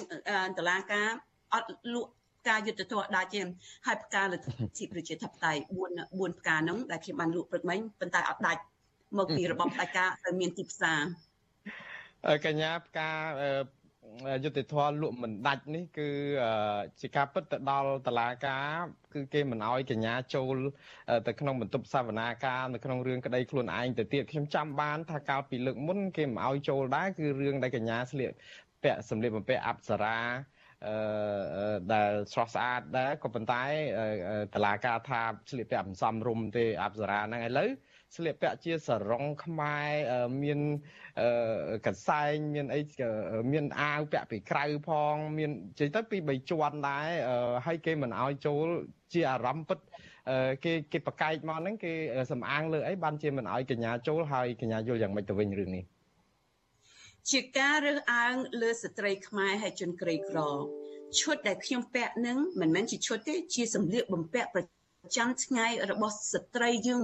តឡាការអត់លក់ផ្កាយុទ្ធធរដាច់ទេហើយផ្កាលទ្ធិប្រជាធិបតេយ្យ4 4ផ្កាហ្នឹងដែលខ្ញុំបានលក់ព្រឹកមិញប៉ុន្តែអត់ដាច់ មកពីរបបផ្ដាច់ការទៅមានទីផ្សារកញ្ញាផ្កាយុទ្ធធរលក់មិនដាច់នេះ គឺជាការពិតទៅដល់តឡាការ គឺគេមិនអោយកញ្ញាចូលទៅក្នុងបន្ទប់សវនាការនៅក្នុងរឿងក្តីខ្លួនឯងទៅទៀតខ្ញុំចាំបានថាកាលពីលើកមុនគេមិនអោយចូលដែរគឺរឿងដែលកញ្ញាស្លៀកពាក់សម្លៀកបំពាក់អប្សរាអឺដែលស្រស់ស្អាតដែរក៏ប៉ុន្តែតឡាការថាស្លៀកពាក់មិនសមរម្យទេអប្សរាហ្នឹងឥឡូវ ស្លៀកពាក់ជាសរងខ្មែរមានកសែងមានអីមានអាវពាក់ពីក្រៅផង មាននិយាយទៅពី3ជាន់ដែរហើយគេមិនអោយចូលជាអារម្មណ៍ពិតគេគេប្រកែកមកហ្នឹងគេសំអាងលើអីបានជាមិនអោយកញ្ញាចូលហើយកញ្ញាយល់យ៉ាងម៉េចទៅវិញរឿងនេះជាការរើសអើងលើស្ត្រីខ្មែរហើយជនក្រីក្រឈុតដែលខ្ញុំពាក់នឹងមិនមែនជាឈុតទេជាសម្លៀកបំពាក់ប្រ ចាំថ្ងៃរបស់ស្ត្រីយើង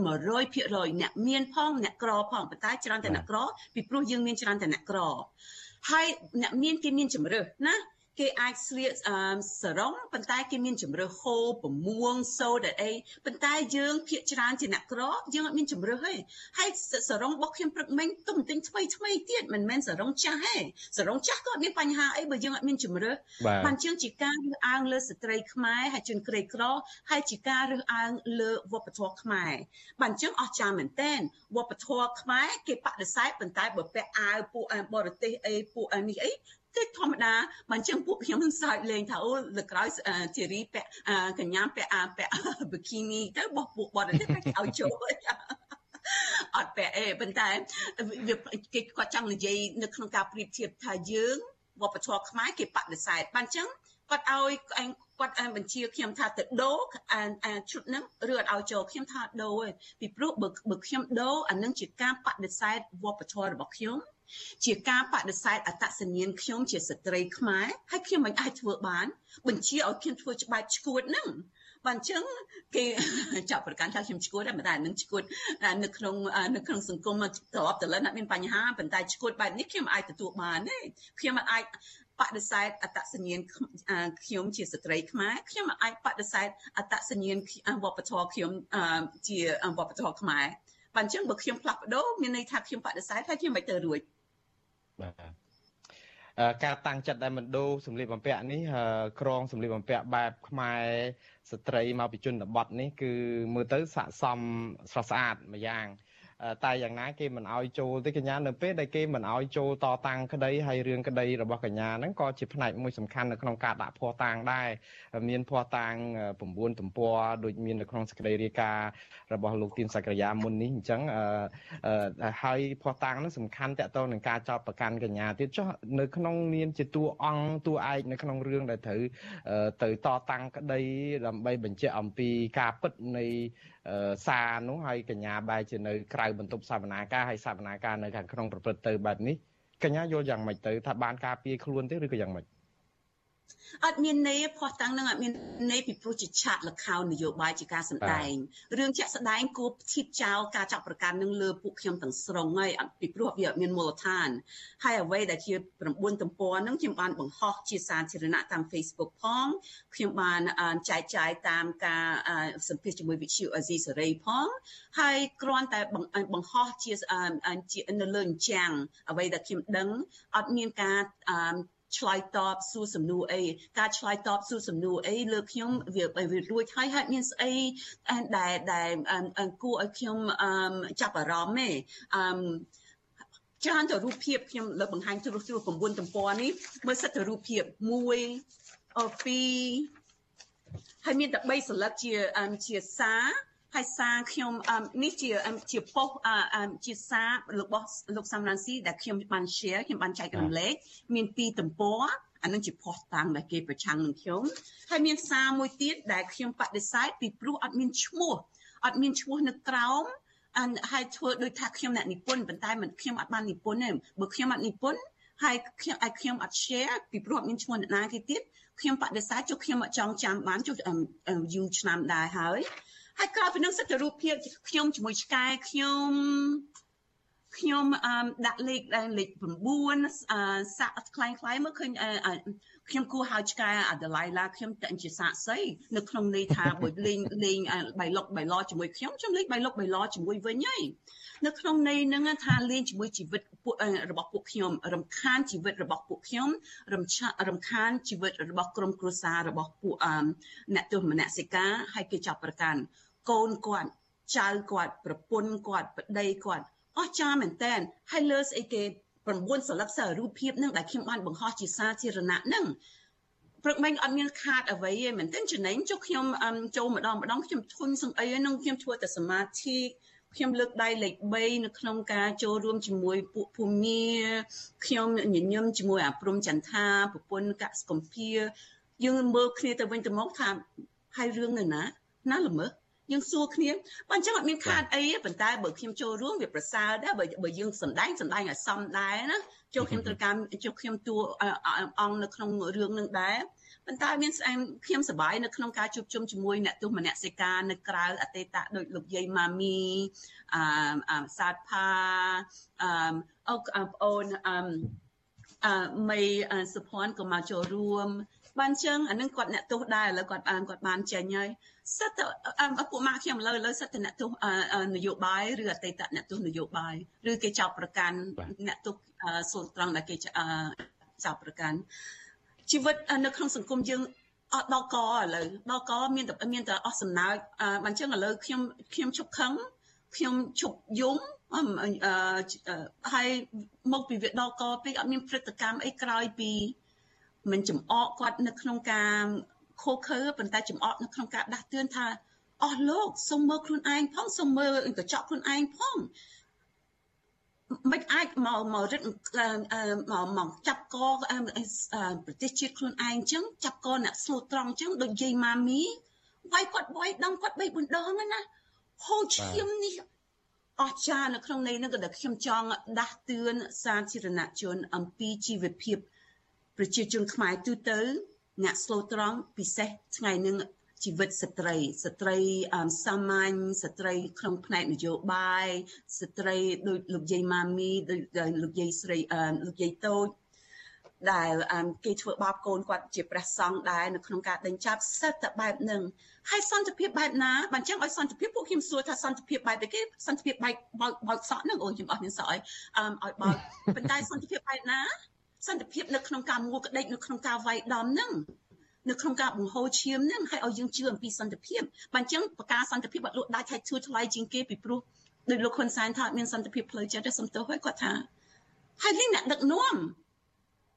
100%អ្នកមានផងអ្នកក្រផងប៉ុន្តែច្រើនតែអ្នកក្រពីព្រោះយើងមានច្រើនតែអ្នកក្រហើយអ្នកមានគេមានជំរើសណា គេអាចស្លៀកសរងប៉ុន្តែគេមានជំរើសហូបប្រមួងសូត្រអីប៉ុន្តែយើងភាកច្រើនជាអ្នកក្រយើងអត់មានជំរើសទេហើយសរងរបស់ខ្ញុំព្រឹកមិញទុំទិញថ្មីថ្មីទៀតមិនមែនសរងចាស់ទេសរងចាស់ក៏អត់មានបញ្ហាអីបើយើងអត់មានជំរើសបានជាងជាការរើសអើងលើស្ត្រីខ្មែរហើយជនក្រីក្រហើយជាការរើសអើងលើវប្បធម៌ខ្មែរបានជាងអស្ចារ្យមែនតើវប្បធម៌ខ្មែរគេបដិសេធប៉ុន្តែបើពាក់អាវពួកបរទេសអីពួកនេះអី គឺធម្មតាបើអញ្ចឹងពួកខ្ញុំនឹងសើចលេងថាអូលើក្រោយធីរីពាក់កញ្ញាពាក់អាពាក់ប៊ីគីនីទៅបោះពួកបរទេសពាក់ឲ្យចូលអត់ពាក់អេប៉ុន្តែគេគាត់ចង់និយាយនៅក្នុងការប្រៀបធៀបថាយើងវប្បធម៌ខ្មែរគេបដិសេធបានអញ្ចឹងគាត់ឲ្យឯងគាត់អានបញ្ជាខ្ញុំថាទៅដូរអានអាឈុតហ្នឹងឬអត់ឲ្យចូលខ្ញុំថាដូរឯងពីព្រោះបើបើខ្ញុំដូរអានឹងជាការបដិសេធវប្បធម៌របស់ខ្ញុំ ជាការបដិសេធអត្តសញ្ញាណខ្ញុំជាស្ត្រីខ្មែរហើយខ្ញុំមិនអាចធ្វើបាន បញ្ជាឲ្យខ្ញុំធ្វើច្បាប់ឈួតហ្នឹងបើអញ្ចឹងគេចាប់ប្រកាន់ថាខ្ញុំឈួតតែមិនតែនឹងឈួតនៅក្នុងនៅក្នុងសង្គមត្រឡប់ទៅលើអត់មានបញ្ហាប៉ុន្តែឈួតបែបនេះខ្ញុំអាចទទួលបានទេខ្ញុំអាចបដិសេធអត្តសញ្ញាណខ្ញុំជាស្ត្រីខ្មែរខ្ញុំអាចបដិសេធអត្តសញ្ញាណវប្បធម៌ខ្ញុំជាវប្បធម៌ខ្មែរបើអញ្ចឹងបើខ្ញុំផ្លាស់ប្ដូរមានន័យថាខ្ញុំបដិសេធហើយខ្ញុំមិនទៅរួច បាទការតាំងចិត្តដែលមិនដូរសម្លៀកបំពាក់នេះក្រងសម្លៀកបំពាក់បែបខ្មែរស្ត្រីមកពីជនបទនេះគឺមើលទៅស័កសមស្រស់ស្អាតម្យ៉ាង តែយ៉ាងណាគេមិនអោយចូលទេកញ្ញានៅពេលដែលគេមិនអោយចូលតតាំងក្តីហើយរឿងក្តីរបស់កញ្ញាហ្នឹងក៏ជាផ្នែកមួយសំខាន់នៅក្នុងការដាក់ភ័ស្តុតាងដែរមានភ័ស្តុតាង9ទំព័រដូចមាននៅក្នុងសេចក្តីរាយការណ៍របស់លោកទីនសក្រាយាមុននេះអញ្ចឹងហើយភ័ស្តុតាងហ្នឹងសំខាន់តកតនឹងការចោទប្រកាន់កញ្ញាទៀតចុះនៅក្នុងនាមជាតួអង្គតួឯកនៅក្នុងរឿងដែលត្រូវទៅតតាំងក្តីដើម្បីបញ្ជាក់អំពីការពិតនៃ សារនោះហើយកញ្ញាបែរជានៅក្រៅបន្ទប់សវនាការហើយសវនាការនៅខាងក្នុងប្រព្រឹត្តទៅបែបនេះកញ្ញាយល់យ៉ាងម៉េចទៅថាបានការពារខ្លួនទេឬក៏យ៉ាងម៉េច អត់មានន័យផោះតាំងនឹងអត់មានន័យពីព្រោះជាឆាកលខោនយោបាយជាការសម្ដែងរឿងជាក់ស្ដែងគួរឈៀបចោលការចាប់ប្រកាន់នឹងលើពួកខ្ញុំទាំងស្រុងហើយពីព្រោះវាអត់មានមូលដ្ឋានហើយអ្វីដែលជា9ទំព័រនឹងខ្ញុំបានបង្ហោះជាសាធារណៈតាម Facebook ផងខ្ញុំបានចែកចាយតាមការសម្ភាសជាមួយវិទ្យុអេស៊ីសេរីផងហើយគ្រាន់តែបង្ហោះជានៅលើអញ្ចាំងអ្វីដែលខ្ញុំដឹងអត់មានការ ឆ្លើយតបសួរសំណួរអីការឆ្លើយតបសួរសំណួរអីលើខ្ញុំវាវារួចហើយហើយមានស្អីដែលដែលគួរឲ្យខ្ញុំចាប់អារម្មណ៍ទេអឺច្រើនទៅរូបភាពខ្ញុំលើបង្ហាញទ្រុសទ្រុស9ទំព័រនេះមើលសិតទៅរូបភាព1 2ហើយមានតែ3សន្លឹកជាជាសារ ហើយសារខ្ញុំនេះជាជាប៉ុស្តិ៍ជាសាររបស់លោកសំរងស៊ីដែលខ្ញុំបាន share ខ្ញុំបានចែករំលែកមានពីរទំព័រអានឹងជាផុសតាំងដែលគេប្រឆាំងនឹងខ្ញុំហើយមានសារមួយទៀតដែលខ្ញុំបដិសេធពីព្រោះអត់មានឈ្មោះអត់មានឈ្មោះនៅក្រោមអនហើយធ្វើដូចថាខ្ញុំអ្នកនិពន្ធប៉ុន្តែមិនខ្ញុំអត់បាននិពន្ធទេបើខ្ញុំអត់និពន្ធហើយខ្ញុំឲ្យខ្ញុំអត់ share ពីព្រោះអត់មានឈ្មោះអ្នកណាគេទៀតខ្ញុំបដិសេធចុះខ្ញុំអត់ចង់ចាំបានចុះយូរឆ្នាំដែរហើយ ហើយក្រោយពីនឹងសិតទៅរូបភាពខ្ញុំជាមួយឆ្កែខ្ញុំខ្ញុំអឺដាក់លេខលេខ9សាក់ខ្លាំងខ្លាំងមកឃើញខ្ញុំគួរហៅឆ្កែអាដឡៃឡាខ្ញុំតែជាសាក់សីនៅក្នុងន័យថាបើលេងលេងបៃលុកបៃឡជាមួយខ្ញុំខ្ញុំលេងបៃលុកបៃឡជាមួយវិញហើយនៅក្នុងន័យហ្នឹងថាលេងជាមួយជីវិតពួករបស់ពួកខ្ញុំរំខានជីវិតរបស់ពួកខ្ញុំរំឆារំខានជីវិតរបស់ក្រុមគ្រួសាររបស់ពួកអ្នកទោសមនសិការហើយគេចាប់ប្រកាន់ កូនគាត់ចៅគាត់ប្រពន្ធគាត់ប្តីគាត់អស់ចាមែនតែនហើយលើស្អីគេ9សន្លឹកសាររូបភាពនឹងដែលខ្ញុំបានបង្ហោះជាសាធារណៈនឹងព្រឹកមិញអត់មានខាតអ្វីទេមែនទេចំណេញចុះខ្ញុំចូលម្ដងម្ដងខ្ញុំធុញសឹងអីហ្នឹងខ្ញុំធ្វើតែសមាធិខ្ញុំលើកដៃលេខ3នៅក្នុងការចូលរួមជាមួយពួកភូមិខ្ញុំញញឹមជាមួយអាព្រំចន្ទថាប្រពន្ធកសកំភាយើងមើលគ្នាទៅវិញទៅមកថាហើយរឿងនៅណាណាល្មើស យើងសួរគ្នាបើអញ្ចឹងអត់មានខាតអីប៉ុន្តែបើខ្ញុំចូលរួមវាប្រសើរដែរបើបើយើងសំដែងសំដែងឲ្យសមដែរណាចូលខ្ញុំត្រូវការចូលខ្ញុំតួអង្គនៅក្នុងរឿងនឹងដែរប៉ុន្តែមានស្អែមខ្ញុំសប្បាយនៅក្នុងការជួបជុំជាមួយអ្នកទស្សនមនសិការនៅក្រៅអតីតដូចលោកយាយម៉ាមីអឺសាទផាអឺអុកប្អូនអឺអឺមីសុភ័ណ្ឌក៏មកចូលរួម បានចឹងអានឹងគាត់អ្នកទោសដែរឥឡូវគាត់បានគាត់បានចេញហើយសិតទៅពួកម៉ាក់ខ្ញុំឥឡូវឥឡូវសិតទៅអ្នកទោសនយោបាយឬអតីតអ្នកទោសនយោបាយឬគេចោទប្រកាន់អ្នកទោសសូនត្រង់ដែលគេចោទប្រកាន់ជីវិតនៅក្នុងសង្គមយើងអត់ដល់កឥឡូវដល់កមានតែមានតែអស់សំណើចបានចឹងឥឡូវខ្ញុំខ្ញុំឈប់ខឹងខ្ញុំឈប់យំហើយមកពីវាដល់កពេកអត់មានព្រឹត្តិកម្មអីក្រោយពី មិនចំអកគាត់នៅក្នុងការខូខើប៉ុន្តែចំអកនៅក្នុងការដាស់តឿនថាអស់លោកសុំមើលខ្លួនឯងផងសុំមើលកញ្ចក់ខ្លួនឯងផងមិនអាចមកមករឹតមកមកចាប់កប្រទេសជាតិខ្លួនឯងអញ្ចឹងចាប់កអ្នកស្លូតត្រង់អញ្ចឹងដូចយាយម៉ាមីវាយគាត់វាយដងគាត់បីបណ្ដងណាហូរឈាមនេះអស្ចារ្យនៅក្នុងន័យហ្នឹងក៏ដែលខ្ញុំចង់ដាស់តឿនសាធារណជនអំពីជីវភាព ប្រជាជនខ្មែរទូទៅអ្នកស្លូតត្រង់ពិសេសថ្ងៃនឹងជីវិតស្ត្រីស្ត្រីសាមញ្ញស្ត្រីក្នុងផ្នែកនយោបាយស្ត្រីដូចលោកយាយម៉ាមីដូចលោកយាយស្រីលោកយាយតូចដែលគេធ្វើបាបកូនគាត់ជាព្រះសង្ឃដែរនៅក្នុងការដេញចាប់សិតតែបែបហ្នឹងហើយសន្តិភាពបែបណាបើអញ្ចឹងឲ្យសន្តិភាពពួកខ្ញុំសួរថាសន្តិភាពបែបទេគេសន្តិភាពបែបបើកបើកសក់ហ្នឹងអូនខ្ញុំអត់មានសក់ឲ្យឲ្យបើកប៉ុន្តែសន្តិភាពបែបណា សន្តិភាពនៅក្នុងការមួកក្តិចនៅក្នុងការវាយដំហ្នឹងនៅក្នុងការបង្ហូរឈាមហ្នឹងឲ្យឲ្យយើងជឿអំពីសន្តិភាពបើអញ្ចឹងប្រការសន្តិភាពបាត់លក់ដាច់ថៃធួថ្លៃជាងគេពីព្រោះដោយលោកហ៊ុនសែនថាអត់មានសន្តិភាពផ្លូវចិត្តទេសំទោសហើយគាត់ថាហើយនេះអ្នកដឹកនាំ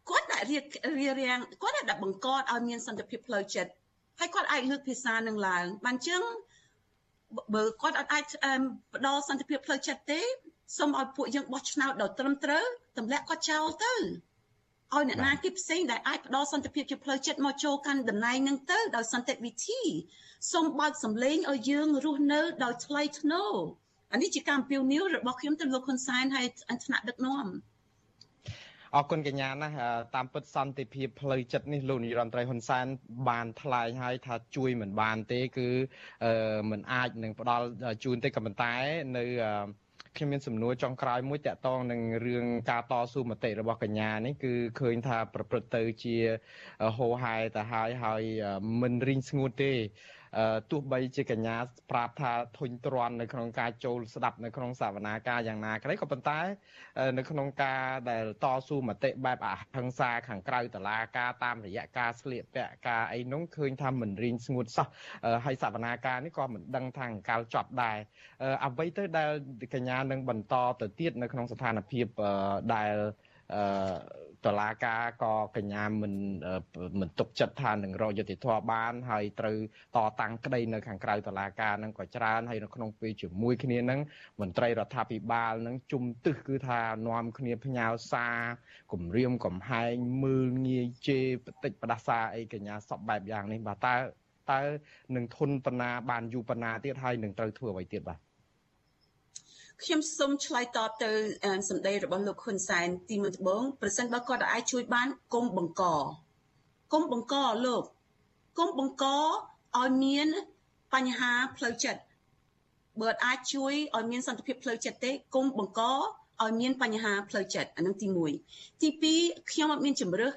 គាត់ដាក់រៀបរៀបរៀងគាត់ដាក់បង្កត់ឲ្យមានសន្តិភាពផ្លូវចិត្តហើយគាត់អាចលើកភាសានឹងឡើងបានចឹងបើគាត់អត់អាចផ្ដល់សន្តិភាពផ្លូវចិត្តទេសូមឲ្យពួកយើងបោះឆ្នោតដល់ត្រឹមត្រូវទម្លាក់គាត់ចោលទៅ ឲ្យអ្នកណាគេផ្សេងដែលអាចផ្ដល់សន្តិភាពជាផ្លូវចិត្តមកចូលកាន់តំណែងនឹងទៅដោយសន្តិវិធីសូមបើកសម្លេងឲ្យយើងរស់នៅដោយថ្លៃថ្នូរអានេះជាការអំពាវនាវរបស់ខ្ញុំទៅលោកហ៊ុនសែនហើយថ្នាក់ដឹកនាំអរគុណកញ្ញាណាតាមពិតសន្តិភាពផ្លូវចិត្តនេះលោកនាយរដ្ឋមន្ត្រីហ៊ុនសែនបានថ្លែងហើយថាជួយមិនបានទេគឺមិនអាចនឹងផ្ដល់ជូនទេក៏ប៉ុន្តែនៅ ខ្ញុំមានសំណួរចុងក្រោយមួយតាក់ទងនឹងរឿងការតស៊ូមតិរបស់កញ្ញានេះគឺឃើញថាប្រព្រឹត្តទៅជាហោហែទៅហើយហើយមិនរីងស្ងួតទេ ទោះបីជាកញ្ញាប្រាប់ថាធុញទ្រាន់នៅក្នុងការចូលស្ដាប់នៅក្នុងសវនាការយ៉ាងណាក្តីក៏ប៉ុន្តែ នៅក្នុងការដែលតស៊ូមតិបែបអហិង្សាខាងក្រៅតឡាការតាមរយៈការស្លៀកពាក់ការអីនោះឃើញថាមិនរៀងស្ងួតសោះហើយសវនាការនេះក៏មិនដឹងថាអង្កលចប់ដែរអ្វីទៅដែលកញ្ញានឹងបន្តទៅទៀតនៅក្នុងស្ថានភាពដែលអឺ តឡាការក៏កញ្ញាមិនមិនទុកចិត្តថានឹងរកយុតិធធបាន ហើយត្រូវតតាំងក្តីនៅខាងក្រៅតឡាការនឹងក៏ច្រើនហើយនៅក្នុងពេលជាមួយគ្នានឹងមន្ត្រីរដ្ឋាភិបាលនឹងជុំទឹះគឺថានាំគ្នាផ្ញើសារគម្រាមកំហែងមើលងាយជេរបតិចបដាសាអីកញ្ញាសពបែបយ៉ាងនេះបាទតើតើនឹងធន់បណ្ណាបានយូរបណ្ណាទៀតហើយនឹងត្រូវធ្វើអ្វីទៀតបាទ ខ្ញុំសូមឆ្លើយតបទៅសម្ដីរបស់លោកហ៊ុនសែនទីមួយដំបូងប្រសិនបើគាត់អាចជួយបានគុំបង្កគុំបង្កលោកគុំបង្កឲ្យមានបញ្ហាផ្លូវចិត្តបើអាចជួយឲ្យមានសន្តិភាពផ្លូវចិត្តទេគុំបង្កឲ្យមានបញ្ហាផ្លូវចិត្តអានឹងទី1ទី2ខ្ញុំអត់មានជំរើស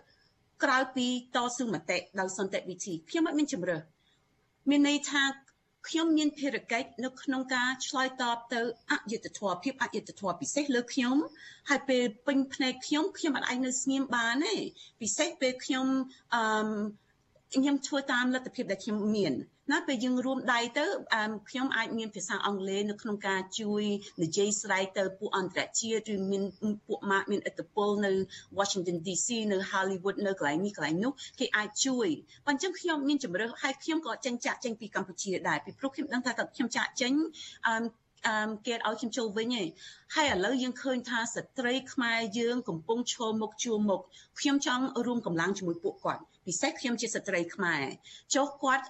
ក្រៅពីតស៊ូមតិដោយសន្តិវិធីខ្ញុំអត់មានជំរើសមានន័យថា ខ្ញុំមានភារកិច្ចនៅក្នុងការឆ្លើយតបទៅអយុត្តិធម៌ភាពអយុត្តិធម៌ពិសេសលើខ្ញុំហើយពេលពេញភ្នែកខ្ញុំខ្ញុំអាចនៅស្ងៀមបានទេពិសេសពេលខ្ញុំអឺ ខ្ញុំធ្វើតាមលទ្ធភាពដែលខ្ញុំមានណាពេលយើងរួមដៃទៅខ្ញុំអាចមានភាសាអង់គ្លេសនៅក្នុងការជួយនិយាយស្រ័យទៅពួកអន្តរជាតិឬមានពួកម៉ាកមានឥទ្ធិពលនៅ Washington DC នៅ Hollywood នៅកន្លែងនេះកន្លែងនោះគេអាចជួយប៉ុន្តែខ្ញុំមានជំរើសហើយខ្ញុំក៏ចេញចាក់ចេញពីកម្ពុជាដែរពីព្រោះខ្ញុំដឹងថាខ្ញុំចាក់ចេញអឺអឺគេឲ្យខ្ញុំចូលវិញឯងហើយឥឡូវយើងឃើញថាស្ត្រីខ្មែរយើងកំពុងឈរមុខជួរមុខខ្ញុំចង់រួមកម្លាំងជាមួយពួកគាត់ ពិសេសខ្ញុំជាស្ត្រីខ្មែរចុះគាត់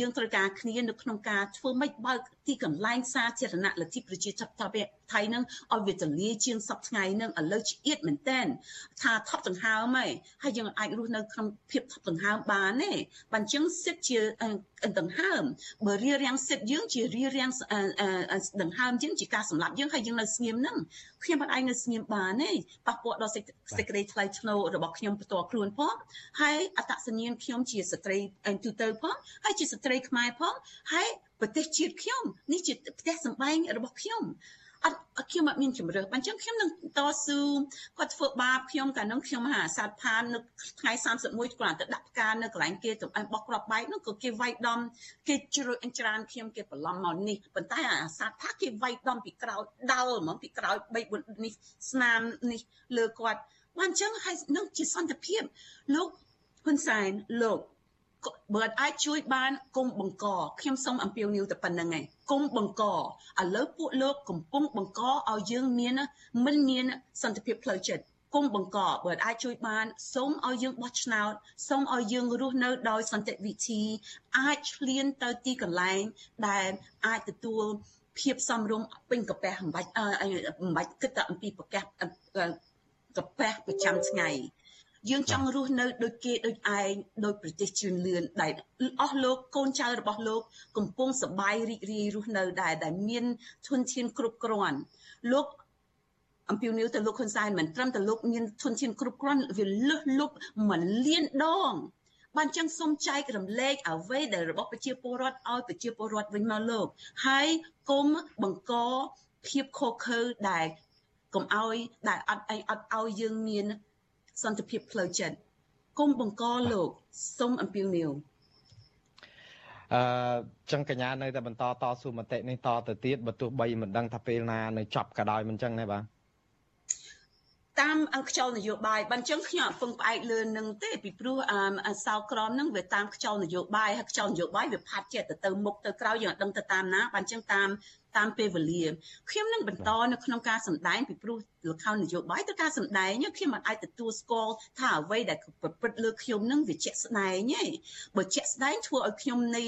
យើងត្រូវការគ្នានៅក្នុងការធ្វើម៉េចបើក ទីកន្លែងសាធារណៈលទ្ធិប្រជាធិបតេយ្យថៃនឹងឲ្យវាទលាជាងសពថ្ងៃនឹងឥឡូវឆ្អៀតមែនតែនថាថប់ដង្ហើមហើយហើយយើងអាចរស់នៅក្នុងភាពថប់ដង្ហើមបានទេបើអញ្ចឹងសិទ្ធជាដង្ហើមបើរៀបរៀងសិទ្ធយើងជារៀបរៀងដង្ហើមជាងជាការសម្លាប់យើងហើយយើងនៅស្ងៀមនឹងខ្ញុំមិនអាចនៅស្ងៀមបានទេប៉ះពាល់ដល់សេចក្តីថ្លៃថ្នូររបស់ខ្ញុំផ្ទាល់ខ្លួនផងហើយអត្តសញ្ញាណខ្ញុំជាស្ត្រីទូទៅផងហើយជាស្ត្រីខ្មែរផងហើយប្រទេសជាតិខ្ញុំនេះជាផ្ទះសម្បែងរបស់ខ្ញុំអត់ខ្ញុំអត់មានជំរឿអញ្ចឹងខ្ញុំនឹងតស៊ូគាត់ធ្វើបាបខ្ញុំកាលនោះខ្ញុំមហាសាទផាននៅថ្ងៃ31គាត់ទៅដាក់ផ្កានៅកន្លែងគេទៅបោះក្របបែកនោះក៏គេវាយដំគេជ្រួយអញ្ច្រានខ្ញុំគេបន្លំមកនេះប៉ុន្តែអាសាទផាគេវាយដំពីក្រោយដោលហ្មងពីក្រោយ3 4នេះស្នាមនេះលើគាត់បានអញ្ចឹងហើយនឹងជាសន្តិភាពលោកហ៊ុនសែនលោក បើអត់អាចជួយបានគុំបង្កខ្ញុំសូមអំពាវនាវតែប៉ុណ្្នឹងឯងគុំបង្កឥឡូវពួកលោកកំពុងបង្កឲ្យយើងមានមិនមានសន្តិភាពផ្លូវចិត្តគុំបង្កបើអាចជួយបានសូមឲ្យយើងបោះឆ្នោតសូមឲ្យយើងរស់នៅដោយសន្តិវិធី អាចឆ្លៀនទៅទីកន្លែងដែលអាចទទួលភាពសំរុំពេញកាពះមិនបាច់មិនបាច់គិតតែអំពីប្រកាសកាពះប្រចាំថ្ងៃ យើងចង់រស់នៅដូចគេដូចឯងដោយប្រទេសជឿនលឿនដែលអស់លោកកូនចៅរបស់លោក កំពុងសបាយរីករាយរស់នៅដែរដែលមានធនធានគ្រប់គ្រាន់លោកអំពីនីវទៅលោកហ៊ុនសែនមិនត្រឹមតែលោកមានធនធានគ្រប់គ្រាន់វាលឹះលុបមួយលានដងបានចឹងសូមចែករំលែកអ្វីដែលរបស់ប្រជាពលរដ្ឋឲ្យប្រជាពលរដ្ឋវិញមកលោកហើយគុំបង្កភាពខុសខើដែលកុំឲ្យដែលអត់អីអត់ឲ្យយើងមាន សន្តិភាពផ្លូវចិត្តគុំបង្កលោកសូមអំពាវនាវអឺចឹងកញ្ញានៅតែបន្តតស៊ូមតិនេះតទៅទៀតបើទោះបីមិនដឹងថាពេលណានៅចប់ក៏ដោយមិនចឹងទេបាទតាមអង្គខ្យល់នយោបាយបានចឹងខ្ញុំអត់ពឹងផ្អែកលើនឹងទេពីព្រោះអសោក្រមនឹងវាតាមខ្យល់នយោបាយហើយខ្យល់នយោបាយវាផាត់ចិត្តទៅទៅមុខទៅក្រោយយើងអត់ដឹងទៅតាមណាបានចឹងតាម តាមពេលវេលាខ្ញុំនឹងបន្តនៅក្នុងការសម្ដែងពីព្រោះលខោនយោបាយទៅការសម្ដែងខ្ញុំមិនអាចទទួលស្គាល់ថាអ្វីដែលប្រព្រឹត្តលើខ្ញុំនឹងវាជាក់ស្ដែងទេបើជាក់ស្ដែងធ្វើឲ្យខ្ញុំនៃ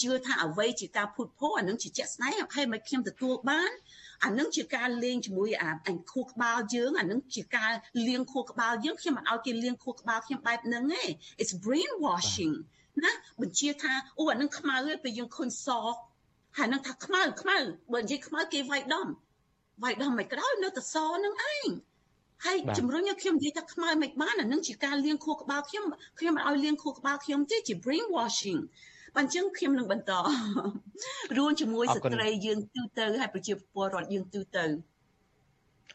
ជឿថាអ្វីជាការភូតភរអានឹងជាជាក់ស្ដែងហើយមិនខ្ញុំទទួលបានអានឹងជាការលេងជាមួយអាអញខួរក្បាលយើងអានឹងជាការលៀងខួរក្បាលយើងខ្ញុំមិនឲ្យគេលៀងខួរក្បាលខ្ញុំបែបហ្នឹងទេ it's brainwashing ណាបញ្ជាថាអូអានឹងខ្មៅឯងពេលយើងឃើញស ហើយនឹងថាខ្មៅខ្មៅបើនិយាយខ្មៅគេវាយដំវាយដំមិនក្រោយនៅតែសនឹងឯងហើយជំរុញឲ្យខ្ញុំនិយាយថាខ្មៅមិនបានអានឹងជាការលៀងខួរក្បាលខ្ញុំខ្ញុំមិនឲ្យលៀងខួរក្បាលខ្ញុំទេជា brainwashing អញ្ចឹងខ្ញុំនឹងបន្តរួមជាមួយស្ត្រីយើងទូទៅហើយប្រជាពលរដ្ឋយើងទូទៅ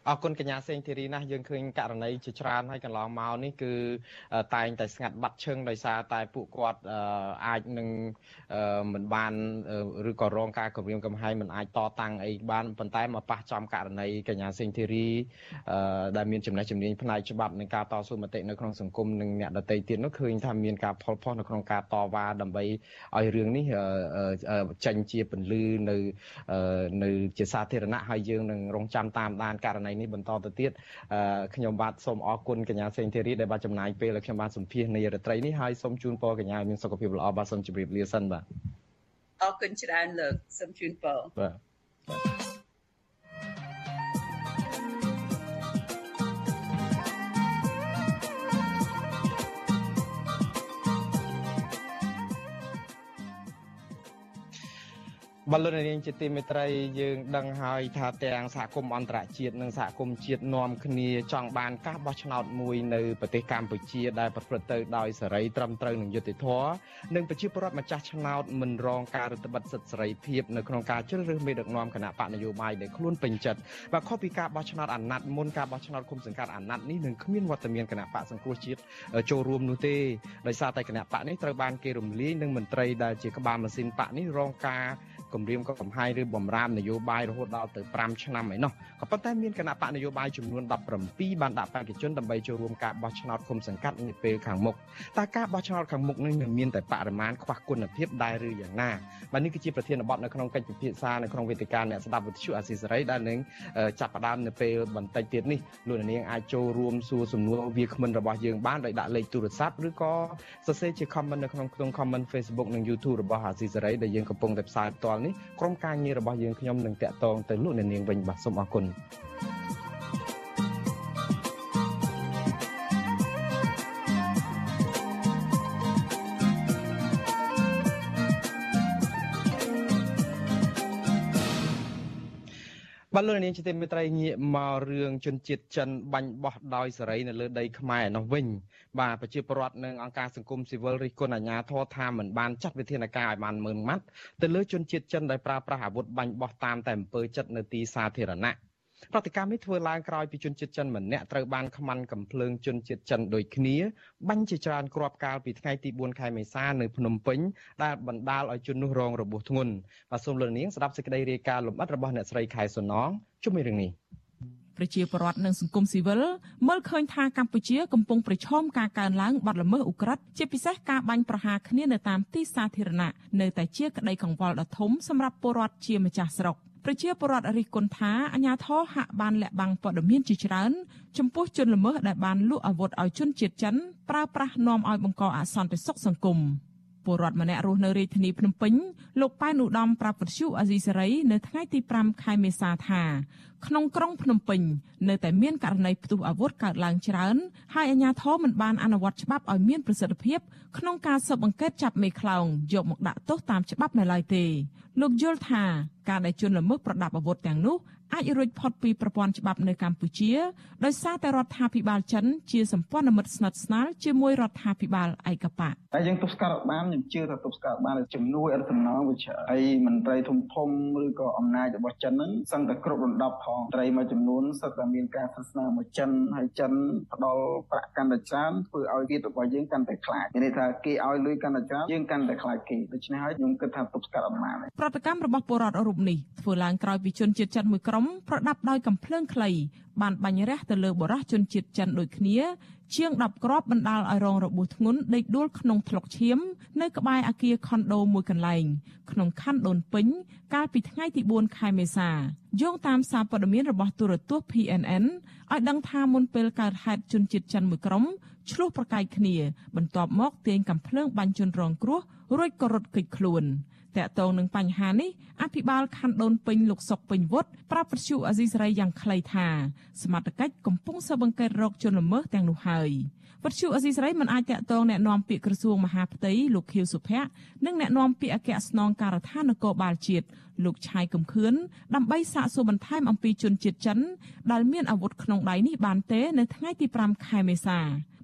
អរគុណកញ្ញាសេងធីរីណាស់យើងឃើញករណីជាច្រើនហើយកន្លងមកនេះគឺតែងតែស្ងាត់បាត់ឈឹងដោយសារតែពួកគាត់អាចនឹងមិនបានឬក៏រងការគំរាមកំហែងមិនអាចតតាំងអីបានប៉ុន្តែមកប៉ះចំករណីកញ្ញាសេងធីរីដែលមានចំណេះជំនាញផ្នែកច្បាប់និងការតស៊ូមតិនៅក្នុងសង្គមនិងអ្នកដទៃទៀតនោះឃើញថាមានការផលផុសនៅក្នុងការតវ៉ាដើម្បីឲ្យរឿងនេះចេញជាពន្លឺនៅនៅជាសាធារណៈហើយយើងនឹងរងចាំតាមដានករណីនេះបន្តទៅទៀតខ្ញុំបាទសូមអរគុណកញ្ញាសេងធីរីដែលបានចំណាយពេលឲ្យខ្ញុំបានសម្ភាសនាយរដ្ឋត្រីនេះហើយសូមជូនពរកញ្ញាឲ្យមានសុខភាពល្អបាទសូមជម្រាបលាសិនបាទអរគុណច្រើនលោកសូមជូនពរបាទ បលននាងជាទីមេត្រីយើងដឹងហើយថាទាំងសហគមន៍អន្តរជាតិនិងសហគមន៍ជាតិនាំគ្នាចង់បានការបោះឆ្នោតមួយនៅប្រទេសកម្ពុជាដែលប្រព្រឹត្តទៅដោយសេរីត្រឹមត្រូវនិងយុត្តិធម៌និងប្រជាពលរដ្ឋម្ចាស់ឆ្នោតមិនរងការរឹតបន្តឹងសិទ្ធិសេរីភាពនៅក្នុងការជ្រើសរើសមេដឹកនាំគណៈបកនយោបាយដែលខ្លួនពេញចិត្តបើខុសពីការបោះឆ្នោតអាណត្តិមុនការបោះឆ្នោតគុំសង្កាត់អាណត្តិនេះនឹងគ្មានវត្តមានគណៈបកសង្គ្រោះជាតិចូលរួមនោះទេដោយសារតែគណៈបកនេះត្រូវបានគេរំលាយនិងមន្ត្រីដែលជាក្បាលម៉ាស៊ីនបកនេះរងការ គម្រាមកំហែងឬបំរាមនយោបាយរហូតដល់ទៅ5ឆ្នាំឯណោះក៏ប៉ុន្តែមានគណៈបកនយោបាយចំនួន17បានដាក់បេក្ខជនដើម្បីចូលរួមការបោះឆ្នោតគុំសង្កាត់នាពេលខាងមុខតើការបោះឆ្នោតខាងមុខនេះនឹងមានតែបរិមាណខ្វះគុណភាពដែរឬយ៉ាងណាបាទនេះគឺជាប្រធានបទនៅក្នុងកិច្ចពិភាក្សានៅក្នុងវេទិកាអ្នកស្ដាប់វិទ្យុអាស៊ីសេរីដែលនឹងចាប់ផ្ដើមនៅពេលបន្តិចទៀតនេះលោកនាងអាចចូលរួមសួរសំណួរវាគ្មិនរបស់យើងបានដោយដាក់លេខទូរស័ព្ទឬក៏សរសេរជា comment នៅក្នុងក្នុង comment Facebook និង YouTube របស់អាស៊ីសេរីដែលយើងកំពុងតែផ្សាយផ្ទាល់នេះក្រុមការងាររបស់យើងខ្ញុំនឹងតាក់ទងទៅលោកអ្នកនាងវិញបាទសូមអរគុណ បាទលោកនាងជាទីមេត្រីងាកមករឿងជនជាតិចិនបាញ់បោះដោយសេរីនៅលើដីខ្មែរនោះវិញបាទប្រជាពលរដ្ឋនិងអង្គការសង្គមស៊ីវិលរិះគន់អាជ្ញាធរថាមិនបានចាត់វិធានការឲ្យបានម៉ឺនម៉ាត់ទៅលើជនជាតិចិនដែលប្រើប្រាស់អាវុធបាញ់បោះតាមតែអំពើចិត្តនៅទីសាធារណៈ ប្រតិកម្មនេះធ្វើឡើងក្រោយពីជនជាតិចិនម្នាក់ត្រូវបានខ្មាន់កំភ្លើងជនជាតិចិនដូចគ្នាបាញ់ជាច្រើនគ្រាប់កាលពីថ្ងៃទី4ខែមេសានៅភ្នំពេញដែលបណ្ដាលឲ្យជននោះរងរបួសធ្ងន់បាទសូមលោកនាងស្ដាប់សេចក្តីរាយការណ៍លម្អិតរបស់អ្នកស្រីខែសុណងជុំវិញរឿងនេះថប្រជាពលរដ្ឋនិងសង្គមស៊ីវិលមើលឃើញថាកម្ពុជាកំពុងប្រឈមការកើនឡើងបាត់ល្មើសឧក្រិដ្ឋជាពិសេសការបាញ់ប្រហារគ្នានៅតាមទីសាធារណៈនៅតែជាក្តីកង្វល់ដ៏ធំសម្រាប់ពលរដ្ឋជាម្ចាស់ស្រុក ប្រជាពលរដ្ឋរិះគន់ថាអាញាធរហាក់បានលាក់បាំងព័ត៌មានជាច្រើនចំពោះជនល្មើសដែលបានលក់អាវុធឲ្យជនជាតិចិនប្រើប្រាស់នាំឲ្យបង្កអសន្តិសុខសង្គម។ ពលរដ្ឋម្នាក់រស់នៅរាជធានីភ្នំពេញលោកប៉ែនឧត្តមប្រាប់វិទ្យុអាស៊ីសេរីនៅថ្ងៃទី5ខែមេសាថាក្នុងក្រុងភ្នំពេញនៅតែមានករណីផ្ទុះអាវុធកើតឡើងច្រើនហើយអាជ្ញាធរមិនបានអនុវត្តច្បាប់ឲ្យមានប្រសិទ្ធភាពក្នុងការស៊ើបអង្កេតចាប់មេខ្លោងយកមកដាក់ទោសតាមច្បាប់នៅឡើយទេលោកយល់ថាការដែលជនល្មើសប្រដាប់អាវុធទាំងនោះ អាចរួចផុតពីប្រព័ន្ធច្បាប់នៅកម្ពុជាដោយសារតែរដ្ឋាភិបាលចិនជាសម្ព័ន្ធមិត្តស្និទ្ធស្នាលជាមួយរដ្ឋាភិបាលឯកបកតែយើងទប់ស្កាត់បានខ្ញុំជឿថាទប់ស្កាត់បានជំនួយអត់សំណងវិជ្ជាហើយមន្ត្រីធំធំឬក៏អំណាចរបស់ចិនហ្នឹងសឹងតែគ្រប់រំដាប់ផងត្រីមួយចំនួនសិតតែមានការស្និទ្ធស្នាលមកចិនហើយចិនផ្ដល់ប្រាក់កាន់តែច្រើនធ្វើឲ្យទៀតរបស់យើងកាន់តែខ្លាចមានន័យថាគេឲ្យលុយកាន់តែច្រើនយើងកាន់តែខ្លាចគេដូច្នេះហើយខ្ញុំគិតថាទប់ស្កាត់អត់បានប្រតិកម្មរបស់ពលរដ្ឋរូបនេះធ្វើឡើងក្រោយពីជនជាតិចិនមួយក្រុមប្រដាប់ដោយកំភ្លើងខ្លីបានបាញ់រះទៅលើបរិះជនជាតិចិនដូចគ្នា ជាង10គ្រាប់បណ្ដាលឲ្យរងរបួសធ្ងន់ដេកដួលក្នុងថ្លុកឈាម នៅក្បែរអគារខុនដូមួយកន្លែង ក្នុងខណ្ឌដូនពេញ កាលពីថ្ងៃទី4ខែមេសាយោងតាមសារព័ត៌មានរបស់ទូរទស្សន៍ PNN ឲ្យដឹងថាមុនពេលកើតហេតុជនជាតិចិនមួយក្រុមឆ្លោះប្រកែកគ្នា បន្ទាប់មកទាញកំភ្លើងបាញ់ជនរងគ្រោះរួចក៏រត់គេចខ្លួន។ តកតងនឹងបញ្ហានេះអភិបាលខណ្ឌដូនពេញលោកសុកពេញវុឌ្ឍប្រាប់វិទ្យុអាស៊ីសេរីយ៉ាងខ្លីថាសមត្ថកិច្ចកំពុងស៊ើបអង្កេតរកជនល្មើសទាំងនោះហើយវិទ្យុអាស៊ីសេរីមិនអាចតកតងแนะនាំពាក្យក្រសួងមហាផ្ទៃលោកខៀវសុភ័ក្រនិងแนะនាំពាក្យអគ្គស្នងការដ្ឋាននគរបាលជាតិ លោកឆៃកំខឿនដើម្បីសាកសួរបន្ថែមអំពីជនជាតិចិនដែលមានអាវុធក្នុងដៃនេះបានទេនៅថ្ងៃទី5ខែមេសា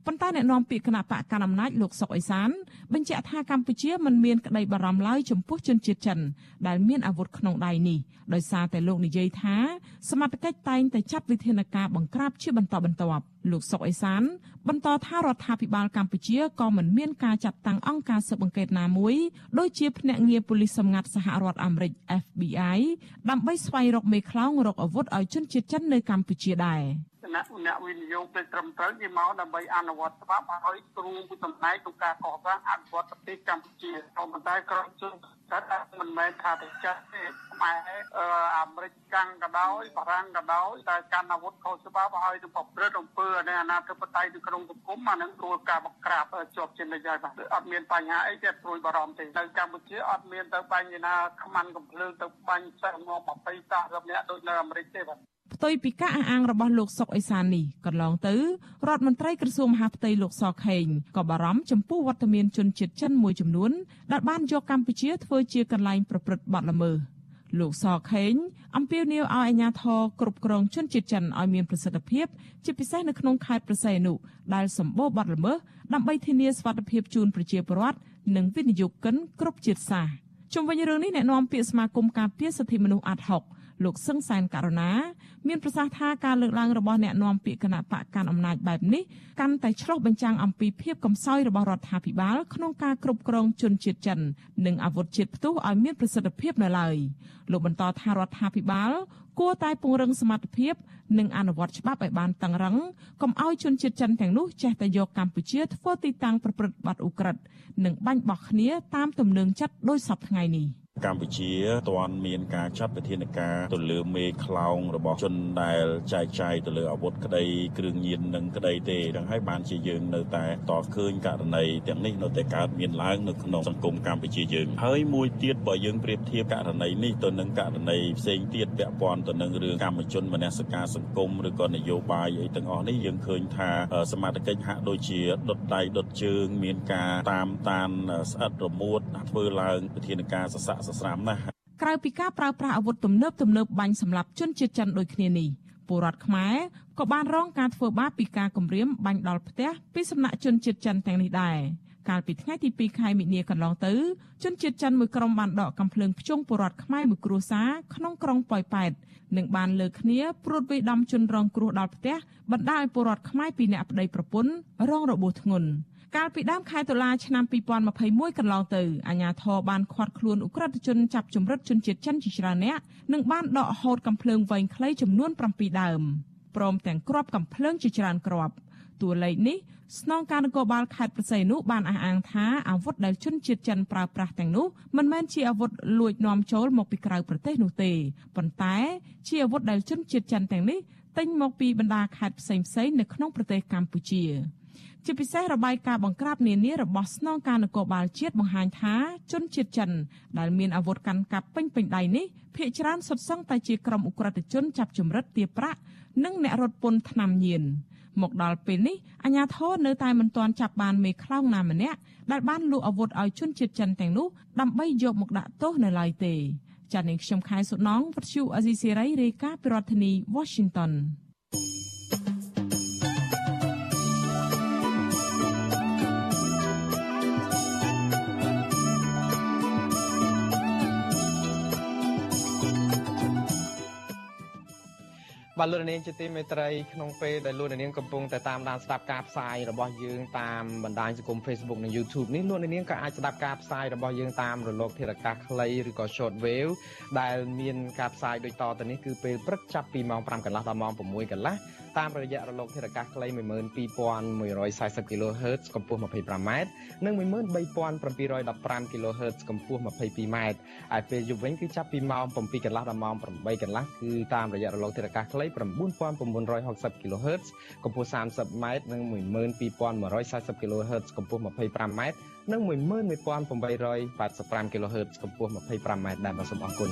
ប៉ុន្តែអ្នកនាំពាក្យគណៈបកកណ្ដាលអំណាចលោកសុកអេសានបញ្ជាក់ថាកម្ពុជាមិនមានក្តីបារម្ភឡើយចំពោះជនជាតិចិនដែលមានអាវុធក្នុងដៃនេះដោយសារតែលោកនិយាយថាសមត្ថកិច្ចតែងតែចាត់វិធានការបង្ក្រាបជាបន្តបន្ទាប់លោកសុកអេសានបន្តថារដ្ឋាភិបាលកម្ពុជាក៏មិនមានការចាត់តាំងអង្គការស៊ើបអង្កេតណាមួយដូចជាភ្នាក់ងារប៉ូលីសសម្ងាត់សហរដ្ឋអាមេរិក FBI ដើម្បីស្វែងរកមេខ្លោងរកអាវុធឲ្យជនជាតិចិននៅកម្ពុជាដែរ អ្នកអ្នកវិនិយោគទៅត្រឹមត្រូវគេមកដើម្បីអនុវត្តច្បាប់ឲ្យគ្រូពីតំណែងក្នុងការកសាងអភិវឌ្ឍប្រទេសកម្ពុជាក៏ប៉ុន្តែក្រមជនតែមិនមែនថាតែចាស់ទេខ្មែរអាមេរិកកាំងក៏ដោយបារាំងក៏ដោយតែកាន់អាវុធខុសច្បាប់ឲ្យទៅប្រព្រឹត្តអំពើនៃអាណាធិបតេយ្យនៅក្នុងសង្គមអានឹងគួរការបង្ក្រាបជាប់ជានិច្ចហើយបាទអត់មានបញ្ហាអីទេព្រួយបារម្ភទេនៅកម្ពុជាអត់មានទៅបញ្ហាខ្មាន់កំភ្លើងទៅបាញ់សិស្សងាប់20 30នាក់ដូចនៅអាមេរិកទេបាទ ផ្ទុយពីការអះអាងរបស់លោកសុកអេសាននេះកន្លងទៅរដ្ឋមន្ត្រីក្រសួងមហាផ្ទៃលោកសខេងក៏បារម្ភចំពោះវត្តមានជនជាតិចិនមួយចំនួនដែលបានយកកម្ពុជាធ្វើជាកន្លែងប្រព្រឹត្តបទល្មើសលោកសខេងអំពាវនាវឲ្យអាជ្ញាធរគ្រប់គ្រងជនជាតិចិនឲ្យមានប្រសិទ្ធភាព ជាពិសេសនៅក្នុងខេត្តប្រស័យអនុដែលសម្បូរបទល្មើសដើម្បីធានាសុវត្ថិភាពជូនប្រជាពលរដ្ឋនិងវិនិយោគិនគ្រប់ជាតិសាសន៍ជុំវិញរឿងនេះអ្នកនាំពាក្យសមាគមការពារសិទ្ធិមនុស្សអាត់ហុក លោកសឹងសែនករណាមានប្រសាសន៍ថាការលើកឡើងរបស់អ្នកនាំពាក្យគណៈបកកាន់អំណាចបែបនេះកាន់តែឆ្លុះបញ្ចាំងអំពីភាពកំសោយរបស់រដ្ឋាភិបាលក្នុងការគ្រប់គ្រងជនជាតិចិន និងអាវុធជាតិផ្ទុះឲ្យមានប្រសិទ្ធភាពនៅឡើយលោកបន្តថារដ្ឋាភិបាលគួរតែពង្រឹងសមត្ថភាព និងអនុវត្តច្បាប់ឲ្យបានតឹងរឹងកុំឲ្យជនជាតិចិនទាំងនោះចេះតែយកកម្ពុជាធ្វើទីតាំងប្រព្រឹត្តបទឧក្រិដ្ឋនិងបាញ់បោះគ្នាតាមទំនឹងចិត្តដោយសពថ្ងៃនេះ។កម្ពុជាទាន់មានការចាត់វិធានការទៅលើមេខ្លោងរបស់ជនដែលចែកចាយទៅលើអាវុធក្តីគ្រឿងញៀននិងក្តីទេទាំងហើយបានជាយើងនៅតែតឃើញករណីទាំងនេះនៅតែកើតមានឡើងនៅក្នុងសង្គមកម្ពុជាយើងហើយមួយទៀតបើយើងប្រៀបធៀបករណីនេះទៅនឹងករណីផ្សេងទៀតពាក់ព័ន្ធទៅនឹងរឿងកម្មជនមនសិការសង្គមឬក៏នយោបាយអីទាំងអស់នេះយើងឃើញថាសមាជិកហាក់ដូចជាដុតដៃដុតជើង មានការតាមតានស្អិតរមួតធ្វើឡើងវិធានការសស័កសស្រាមណាស់ក្រៅពីការប្រើប្រាស់អាវុធទំនើបទំនើបបាញ់សម្លាប់ជនជាតិចិនដូចគ្នានេះពលរដ្ឋខ្មែរក៏បានរងការធ្វើបាបពីការគំរាមបាញ់ដល់ផ្ទះពីសំណាក់ជនជាតិចិនទាំងនេះដែរ កាលពីថ្ងៃទី2ខែមិនិនាកន្លងទៅជនជាតិចិនមួយក្រុមបានដកកំភ្លើងភ្ជង់ពលរដ្ឋខ្មែរមួយគ្រួសារក្នុងក្រុងប៉ោយប៉ែតនិងបានលើកគ្នាព្រួតវាយដំជនរងគ្រោះដល់ផ្ទះបណ្ដាលឲ្យពលរដ្ឋខ្មែរពីរនាក់ប្តីប្រពន្ធរងរបួសធ្ងន់កាលពីដើមខែតុលាឆ្នាំ2021កន្លងទៅអាជ្ញាធរបានឃាត់ខ្លួនអ ுக ្រិតជនចាប់ជំរិតជនជាតិចិនជាច្រើនអ្នកនិងបានដកហូតកំភ្លើងវែងខ្លីចំនួន7ដើមព្រមទាំងគ្រាប់កំភ្លើងជាច្រើនគ្រាប់ តួលេខនេះស្នងការនគរបាលខេត្តប្រស័យនោះបានអះអាងថាអាវុធដែលជនជាតិចិនប្រើប្រាស់ទាំងនោះមិនមែនជាអាវុធលួចនាំចូលមកពីក្រៅប្រទេសនោះទេប៉ុន្តែជាអាវុធដែលជនជាតិចិនទាំងនេះទិញមកពីបណ្ដាខេត្តផ្សេងៗនៅក្នុងប្រទេសកម្ពុជាជាពិសេសរបាយការណ៍បង្ក្រាបនានារបស់ស្នងការនគរបាលជាតិបង្ហាញថាជនជាតិចិនដែលមានអាវុធកាន់កាប់ពេញពេញដៃនេះភ ieck ច្រើនសុទ្ធសឹងតែជាក្រុមអ ுக ្រិតជនចាប់ចម្រិតទារប្រាក់និងអ្នករត់ពន្ធថ្នាំញៀន មកដល់ពេលនេះអាជ្ញាធរនៅតែមិនទាន់ចាប់បានមេខ្លោងណាម្នាក់ដែលបានលក់អាវុធឲ្យជនជាតិចិនទាំងនោះដើម្បីយកមកដាក់ទោសនៅឡើយទេចា៎នាងខ្ញុំខែសុណងវັດឈូអេស៊ីសេរីរាយការណ៍ពីរដ្ឋធានី Washington បាទលោកនាងជាទីមេត្រីក្នុងពេលដែលលោកនាងកំពុងតែតាមដានស្ដាប់ការផ្សាយរបស់យើងតាមបណ្ដាញសង្គម Facebook និង YouTube នេះលោកនាងក៏អាចស្ដាប់ការផ្សាយរបស់យើងតាមរលកធារកាសខ្លីឬក៏ Short Wave ដែលមានការផ្សាយដូចតទៅនេះគឺពេលព្រឹកចាប់ពីម៉ោង5កន្លះដល់ម៉ោង6កន្លះ តាមរយៈរលកធារកាសខ្លី12140 kHz កម្ពស់ 25m និង13715 kHz កម្ពស់ 22m ហើយពេលយប់វិញគឺចាប់ពីម៉ោង7កន្លះដល់ម៉ោង8កន្លះគឺតាមរយៈរលកធារកាសខ្លី9960 kHz កម្ពស់ 30m និង12140 kHz កម្ពស់ 25m និង11885 kHz កម្ពស់ 25m ដែលបាទសូមអរគុណ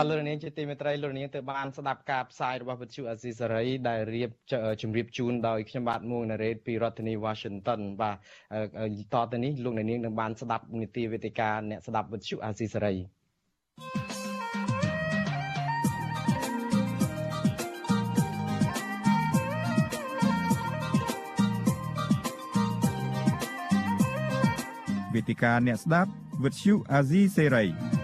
បាទលោកនាងជាទីមេត្រីលោកនាងទៅបានស្ដាប់ការផ្សាយរបស់វិទ្យុអេស៊ីសេរីដែលរៀបជម្រាបជូនដោយខ្ញុំបាទមួងណារ៉េតពីរដ្ឋធានី Washington បាទតទៅនេះលោកនាងនឹងបានស្ដាប់នីតិវេទិកាអ្នកស្ដាប់វិទ្យុអេស៊ីសេរីវេទិកាអ្នកស្ដាប់វិទ្យុអាស៊ីសេរី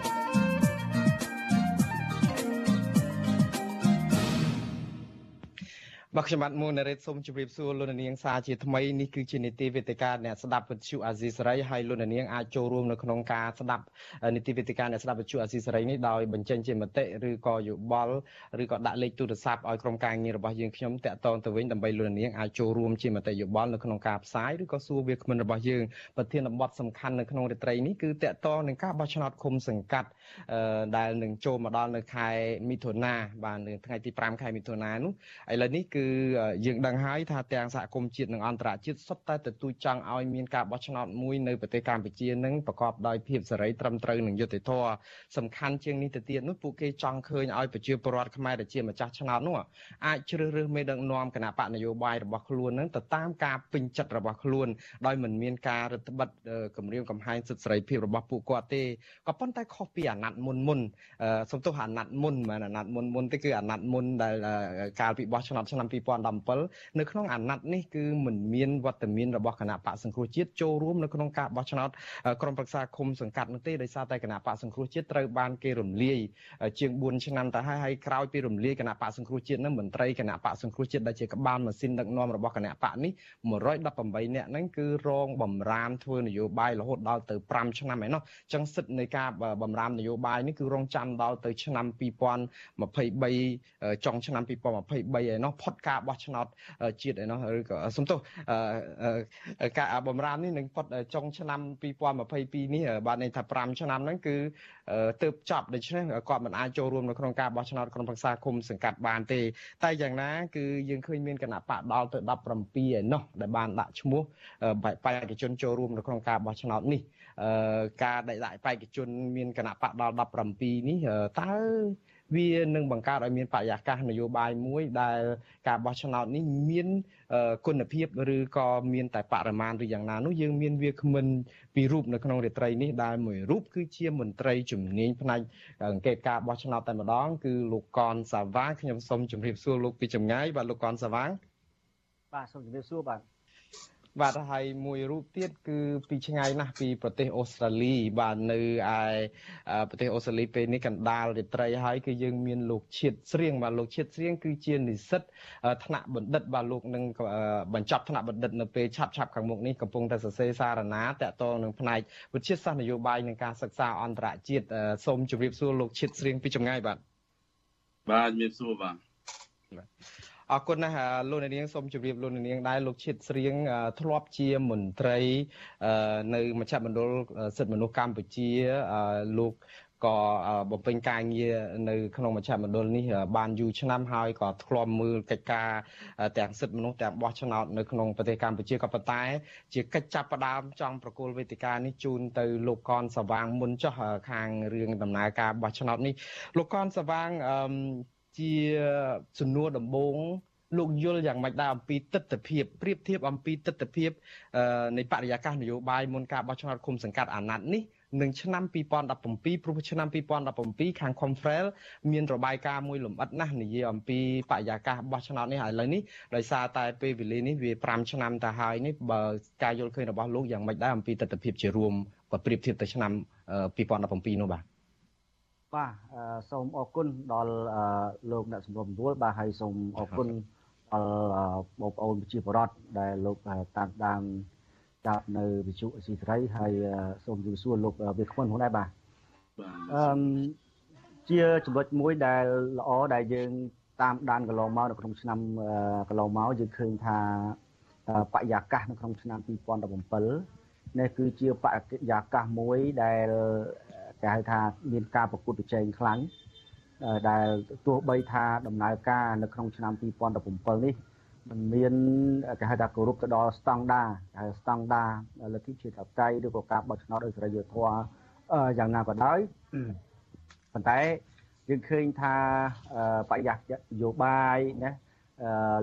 បាទខ្ញុំបាទមួងណារ៉េតសូមជម្រាបសួរលោកនាងសាជាថ្មីនេះគឺជានីតិវេទិកាអ្នកស្ដាប់វិទ្យុអាស៊ីសេរីហើយលោកនាងអាចចូលរួមនៅក្នុងការស្ដាប់នីតិវេទិកាអ្នកស្ដាប់វិទ្យុអាស៊ីសេរីនេះដោយបញ្ចេញជាមតិឬក៏យោបល់ឬក៏ដាក់លេខទូរស័ព្ទឲ្យក្រុមការងាររបស់យើងខ្ញុំតាក់ទងទៅវិញដើម្បីលោកនាងអាចចូលរួមជាមតិយោបល់នៅក្នុងការផ្សាយឬក៏សួរវាគ្មិនរបស់យើងប្រធានបទសំខាន់នៅក្នុងរាត្រីនេះគឺតាក់ទងនឹងការបោះឆ្នោតឃុំសង្កាត់ដែលនឹងចូលមកដល់នៅខែមិថុនាបាទនៅថ្ងៃទី5ខែមិថុនានោះឥឡូវនេះគឺយើងដឹងហើយថាទាំងសហគមន៍ជាតិនិងអន្តរជាតិសុទ្ធតែទទូចចង់ឲ្យមានការបោះឆ្នោតមួយនៅប្រទេសកម្ពុជានឹងប្រកបដោយភាពសេរីត្រឹមត្រូវនិងយុត្តិធម៌សំខាន់ជាងនេះទៅទៀតនោះពួកគេចង់ឃើញឲ្យប្រជាពលរដ្ឋខ្មែរដែលជាម្ចាស់ឆ្នោតនោះអាចជ្រើសរើសមេដឹកនាំគណៈបកនយោបាយរបស់ខ្លួននឹងទៅតាមការពេញចិត្តរបស់ខ្លួនដោយមិនមានការរឹតបន្តឹងគម្រាមកំហែងសិទ្ធិសេរីភាពរបស់ពួកគាត់ទេក៏ប៉ុន្តែខុសពីអាណត្តិមុនមុនសំទោសអាណត្តិមុនមិនអាណត្តិមុនមុនទេគឺអាណត្តិមុនដែលកាលពីបោះឆ្នោតឆ្នាំ2017នៅក្នុងអាណត្តិនេះគឺមិនមានវត្តមានរបស់គណៈបកសង្គ្រោះជាតិចូលរួមនៅក្នុងការបោះឆ្នោតក្រុមប្រឹក្សាគុំសង្កាត់នោះទេដោយសារតែគណៈបកសង្គ្រោះជាតិត្រូវបានគេរំលាយជាង4ឆ្នាំទៅហើយហើយក្រោយពីរំលាយគណៈបកសង្គ្រោះជាតិនឹងមន្ត្រីគណៈបកសង្គ្រោះជាតិដែលជាក្បាលម៉ាស៊ីនដឹកនាំរបស់គណៈបកនេះ118នាក់ហ្នឹងគឺរងបំរាមធ្វើនយោបាយរហូតដល់ទៅ5ឆ្នាំឯណោះចឹងសិទ្ធិនៃការបំរាមនយោបាយនេះគឺរងចាំដល់ទៅឆ្នាំ2023ចុងឆ្នាំ2023ឯណោះផុតការបោះឆ្នោតជាតិឯណោះឬក៏សំទោសការបំរាមនេះនឹងផុតចុងឆ្នាំ2022នេះបាទន័យថា5ឆ្នាំហ្នឹងគឺទើបចប់ដូច្នេះគាត់មិនអាចចូលរួមនៅក្នុងការបោះឆ្នោតក្រុមប្រឹក្សាគុំសង្កាត់បានទេ តែយ៉ាងណាគឺយើងឃើញមានគណៈបកដល់ទៅ17ឯណោះដែលបានដាក់ឈ្មោះបេក្ខជនចូលរួមនៅក្នុងការបោះឆ្នោតនេះការដែលដាក់បេក្ខជនមានគណៈបកដល់17នេះតើ វានឹងបង្កើតឲ្យមានបរិយាកាសនយោបាយមួយដែលការបោះឆ្នោតនេះមានគុណភាពឬក៏មានតែបរិមាណឬយ៉ាងណានោះយើងមានវាគ្មិនពីររូបនៅក្នុងរាត្រីនេះដែលមួយរូបគឺជាមន្ត្រីជំនាញផ្នែកអង្កេតការបោះឆ្នោតតែម្ដងគឺលោកកនសាវាងខ្ញុំសូមជម្រាបសួរលោកពីចម្ងាយបាទលោកកនសាវាងបាទសូមជម្រាបសួរបាទ បាទហើយមួយរូបទៀតគឺពីឆ្ងាយណាស់ពីប្រទេសអូស្ត្រាលីបាទនៅឯប្រទេសអូស្ត្រាលីពេលនេះកណ្ដាលរាត្រីហើយគឺយើងមានលោកឈៀតស្រៀងបាទលោកឈៀតស្រៀងគឺជានិស្សិតថ្នាក់បណ្ឌិតបាទលោកនឹងបញ្ចប់ថ្នាក់បណ្ឌិតនៅពេលឆាប់ឆាប់ខាងមុខនេះកំពុងតែសរសេរសារណាតកតងនឹងផ្នែកវិទ្យាសាស្ត្រនយោបាយនិងការសិក្សាអន្តរជាតិសូមជម្រាបសួរលោកឈៀតស្រៀងពីចម្ងាយបាទបាទជំរាបសួរបាទ អរគុណណាស់លោកនាងសូមជម្រាបលោកនាងដែរលោកឈិតស្រៀងធ្លាប់ជាមន្ត្រីនៅមជ្ឈមណ្ឌលសិទ្ធិមនុស្សកម្ពុជាលោកក៏បំពេញការងារនៅក្នុងមជ្ឈមណ្ឌលនេះបានយូរឆ្នាំហើយក៏ធ្លាប់មើលកិច្ចការទាំងសិទ្ធិមនុស្សទាំងបោះឆ្នោតនៅក្នុងប្រទេសកម្ពុជាក៏ប៉ុន្តែ ជាកិច្ចចាប់ផ្ដើមចង់ប្រគល់វេទិកានេះជូនទៅលោកកនសវាងមុនចុះខាងរឿងដំណើរការបោះឆ្នោតនេះលោកកនសវាង ជាសំណួរដំបូងលោកយល់យ៉ាងម៉េចដែរអំពីទស្សនវិជ្ជាប្រៀបធៀបអំពីទស្សនវិជ្ជានៃបរិយាកាសនយោបាយមុនការបោះឆ្នោតគុំសង្កាត់អាណត្តិនេះនឹងឆ្នាំ2017ព្រោះឆ្នាំ2017ខាង Confrel មានរបាយការណ៍មួយលម្អិតណាស់និយាយអំពីបរិយាកាសបោះឆ្នោតនេះហើយឥឡូវនេះដោយសារតែពេលវេលានេះវា5ឆ្នាំទៅហើយនេះបើការយល់ឃើញរបស់លោកយ៉ាងម៉េចដែរអំពីទស្សនវិជ្ជាជារួមបើប្រៀបធៀបទៅឆ្នាំ2017នោះបាទ បាទសូមអរគុណដល់លោកអ្នកសម្របសម្រួលបាទហើយសូមអរគុណដល់បងប្អូនប្រជាពលរដ្ឋដែលលោកតាមដានចាប់នៅវិទ្យុអស៊ីសេរីហើយសូមជម្រាបសួរលោកវាខ្វិនផងដែរបាទអឺជាចំណុចមួយដែលល្អដែលយើងតាមដានកន្លងមកនៅក្នុងឆ្នាំកន្លងមកយើងឃើញថាបរិយាកាសនៅក្នុងឆ្នាំ2017នេះគឺជាបរិយាកាសមួយដែល គេហៅថាមានការប្រកួតប្រជែងខ្លាំងដែលទោះបីថាដំណើរការនៅក្នុងឆ្នាំ2017នេះมันមានគេហៅថាគោរពទៅដល់ស្តង់ដាហើយស្តង់ដាលទ្ធិជាតិអបតៃឬក៏ការបោះឆ្នោតដោយសេរីយុត្តិធម៌យ៉ាងណាក៏ដោយប៉ុន្តែយើងឃើញថាបរិយាយោបាយណា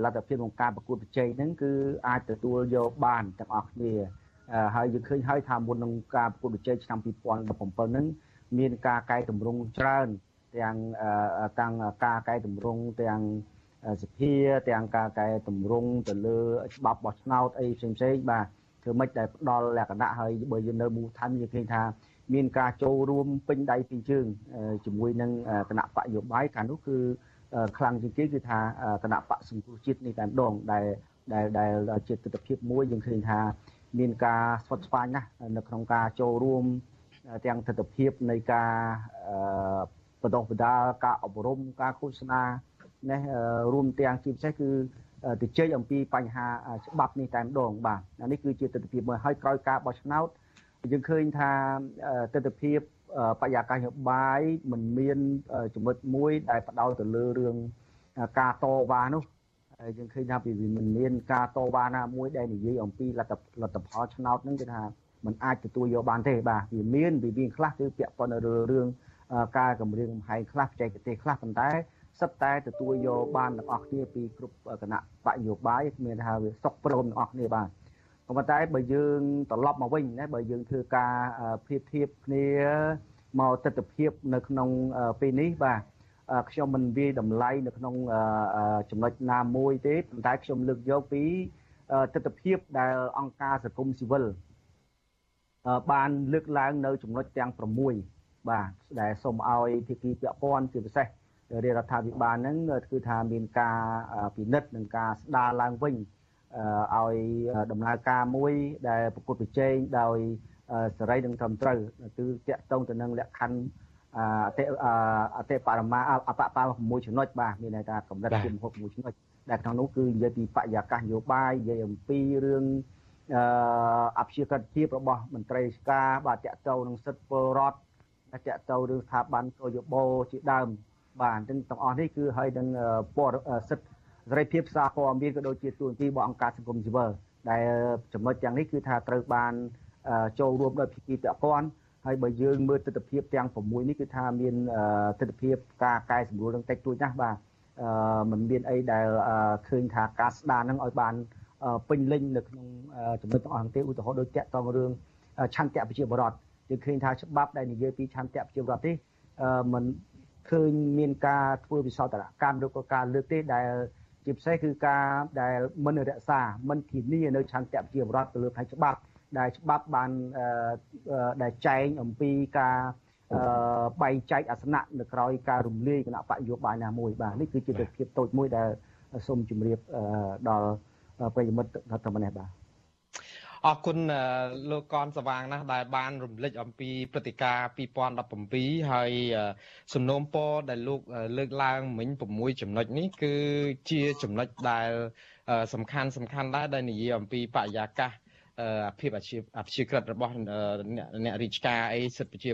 លទ្ធភាពក្នុងការប្រកួតប្រជែងហ្នឹងគឺអាចទទួលយកបានទាំងអស់គ្នា ហើយយើងឃើញហើយថាមុននឹងការប្រកួតប្រជែងឆ្នាំ2017ហ្នឹងមានការកែតម្រង់ច្រើនទាំងទាំងការកែតម្រង់ទាំងសភាទាំងការកែតម្រង់ទៅលើច្បាប់បោះឆ្នោតអីផ្សេងផ្សេងបាទធ្វើម៉េចដែលផ្ដល់លក្ខណៈហើយបើយើងនៅមូលដ្ឋានយើងឃើញថាមានការចូលរួមពេញដៃពីរជើងជាមួយនឹងគណៈបកយោបាយកាលនោះគឺខ្លាំងជាងគេគឺថាគណៈបកសង្គ្រោះជាតិនេះតែម្ដងដែលដែលដែលជាទស្សនវិជ្ជាមួយយើងឃើញថា មានការស្វិតស្វាញណាស់នៅក្នុងការចូលរួមទាំងទស្សនវិជ្ជានៃការបណ្ដុះបណ្ដាលការអប់រំការឃោសនានេះរួមទាំងជាពិសេសគឺទៅជែកអំពីបញ្ហាច្បាប់នេះតែម្ដងបាទនេះគឺជាទស្សនវិជ្ជាមួយហើយក្រោយការបោះឆ្នោតយើងឃើញថាទស្សនវិជ្ជាបរិយាកាសនយោបាយមិនមានចំណុចមួយដែលផ្ដោតទៅលើរឿងការតវ៉ានោះ យើងឃើញថាពីមិនមានការតវ៉ាណាមួយដែលនិយាយអំពីលទ្ធលទ្ធផលឆ្នោតហ្នឹងគឺថាมันអាចទទួលយកបានទេបាទវាមានវាមានខ្លះគឺពាក់ព័ន្ធទៅរឿងការគម្រាមកំហែងខ្លះបច្ចេកទេសខ្លះប៉ុន្តែសិតតែទទួលយកបានទាំងអស់គ្នាពីគ្រប់គណៈបកយោបាយមានថាវាសុខព្រមទាំងអស់គ្នាបាទប៉ុន្តែបើយើងត្រឡប់មកវិញណាបើយើងធ្វើការប្រៀបធៀបគ្នាមកទស្សនវិជ្ជានៅក្នុងពេលនេះបាទ ខ្ញុំមិនវាយតម្លៃនៅក្នុងចំណុចណាមួយទេប៉ុន្តែខ្ញុំលើកយកពីទស្សនវិជ្ជាដែលអង្គការសង្គមស៊ីវិលបានលើកឡើងនៅចំណុចទាំង6បាទដែលសូមឲ្យភាគីពាក់ព័ន្ធជាពិសេសរាជរដ្ឋាភិបាលហ្នឹងគឺថាមានការពិនិត្យនិងការស្ដារឡើងវិញឲ្យដំណើរការមួយដែលប្រកួតប្រជែងដោយសេរីនិងត្រឹមត្រូវគឺតាក់ទងទៅនឹងលក្ខខណ្ឌ អតិអតិបរមាអបប6ចំណុចបាទមានន័យថាកម្រិតជា6ចំណុចដែលក្នុងនោះគឺនិយាយពីបរិយាកាសនយោបាយនិយាយអំពីរឿងអភិជាក្រិតភាពរបស់មន្ត្រីរាជការបាទតកតៅនឹងសិទ្ធិពលរដ្ឋតកតៅរឿងស្ថាប័នកយបោជាដើម បាទទាំងទាំងអស់នេះគឺឲ្យនឹងព័ត៌សិទ្ធិសេរីភាពសារព័ត៌មានក៏ដូចជាទូនទីរបស់អង្គការសង្គមស៊ីវិលដែលចំណុចទាំងនេះគឺថាត្រូវបានចូលរួមដោយភាគីពាក់ព័ន្ធ ហើយបើយើងមើលទស្សនវិជ្ជាទាំង6នេះគឺថាមានទស្សនវិជ្ជាការកែសម្រួលនឹងតិចតួចណាស់បាទអឺมันមានអីដែលឃើញថាការស្ដារនឹងឲ្យបានពេញលេញនៅក្នុងចំណុចទាំងអស់ទេឧទាហរណ៍ដូចតាក់ទងរឿងឆន្ទៈប្រជាបរតយើងឃើញថាច្បាប់ដែលនិយាយពីឆន្ទៈប្រជាបរតនេះมันឃើញមានការធ្វើវិសោធនកម្មឬក៏ការលើកទេដែល ជាពិសេសគឺការដែលមិនរក្សាមិនធានានៅឆន្ទៈប្រជាពលរដ្ឋទៅលើផ្នែកច្បាប់ ដែលច្បាប់បានដែលចែងអំពីការបែងចែកអាសនៈនៅក្រោយការរំលាយគណៈបកនយោបាយណាមួយបាទនេះគឺជាទស្សនវិជ្ជាតូចមួយដែលសូមជម្រាបដល់ប្រិយមិត្តថាប៉ុណ្ណេះបាទអរគុណលោកកនសវាងណាស់ដែលបានរំលឹកអំពីព្រឹត្តិការណ៍2017ហើយសំណូមពរដែលលោកលើកឡើងមិញ6ចំណុចនេះគឺជាចំណុចដែលសំខាន់សំខាន់ដែរដែលនិយាយអំពីបរិយាកាស ភាពអាជីវអព្យាក្រឹតរបស់អ្នករាជការអីសិទ្ធិប្រជា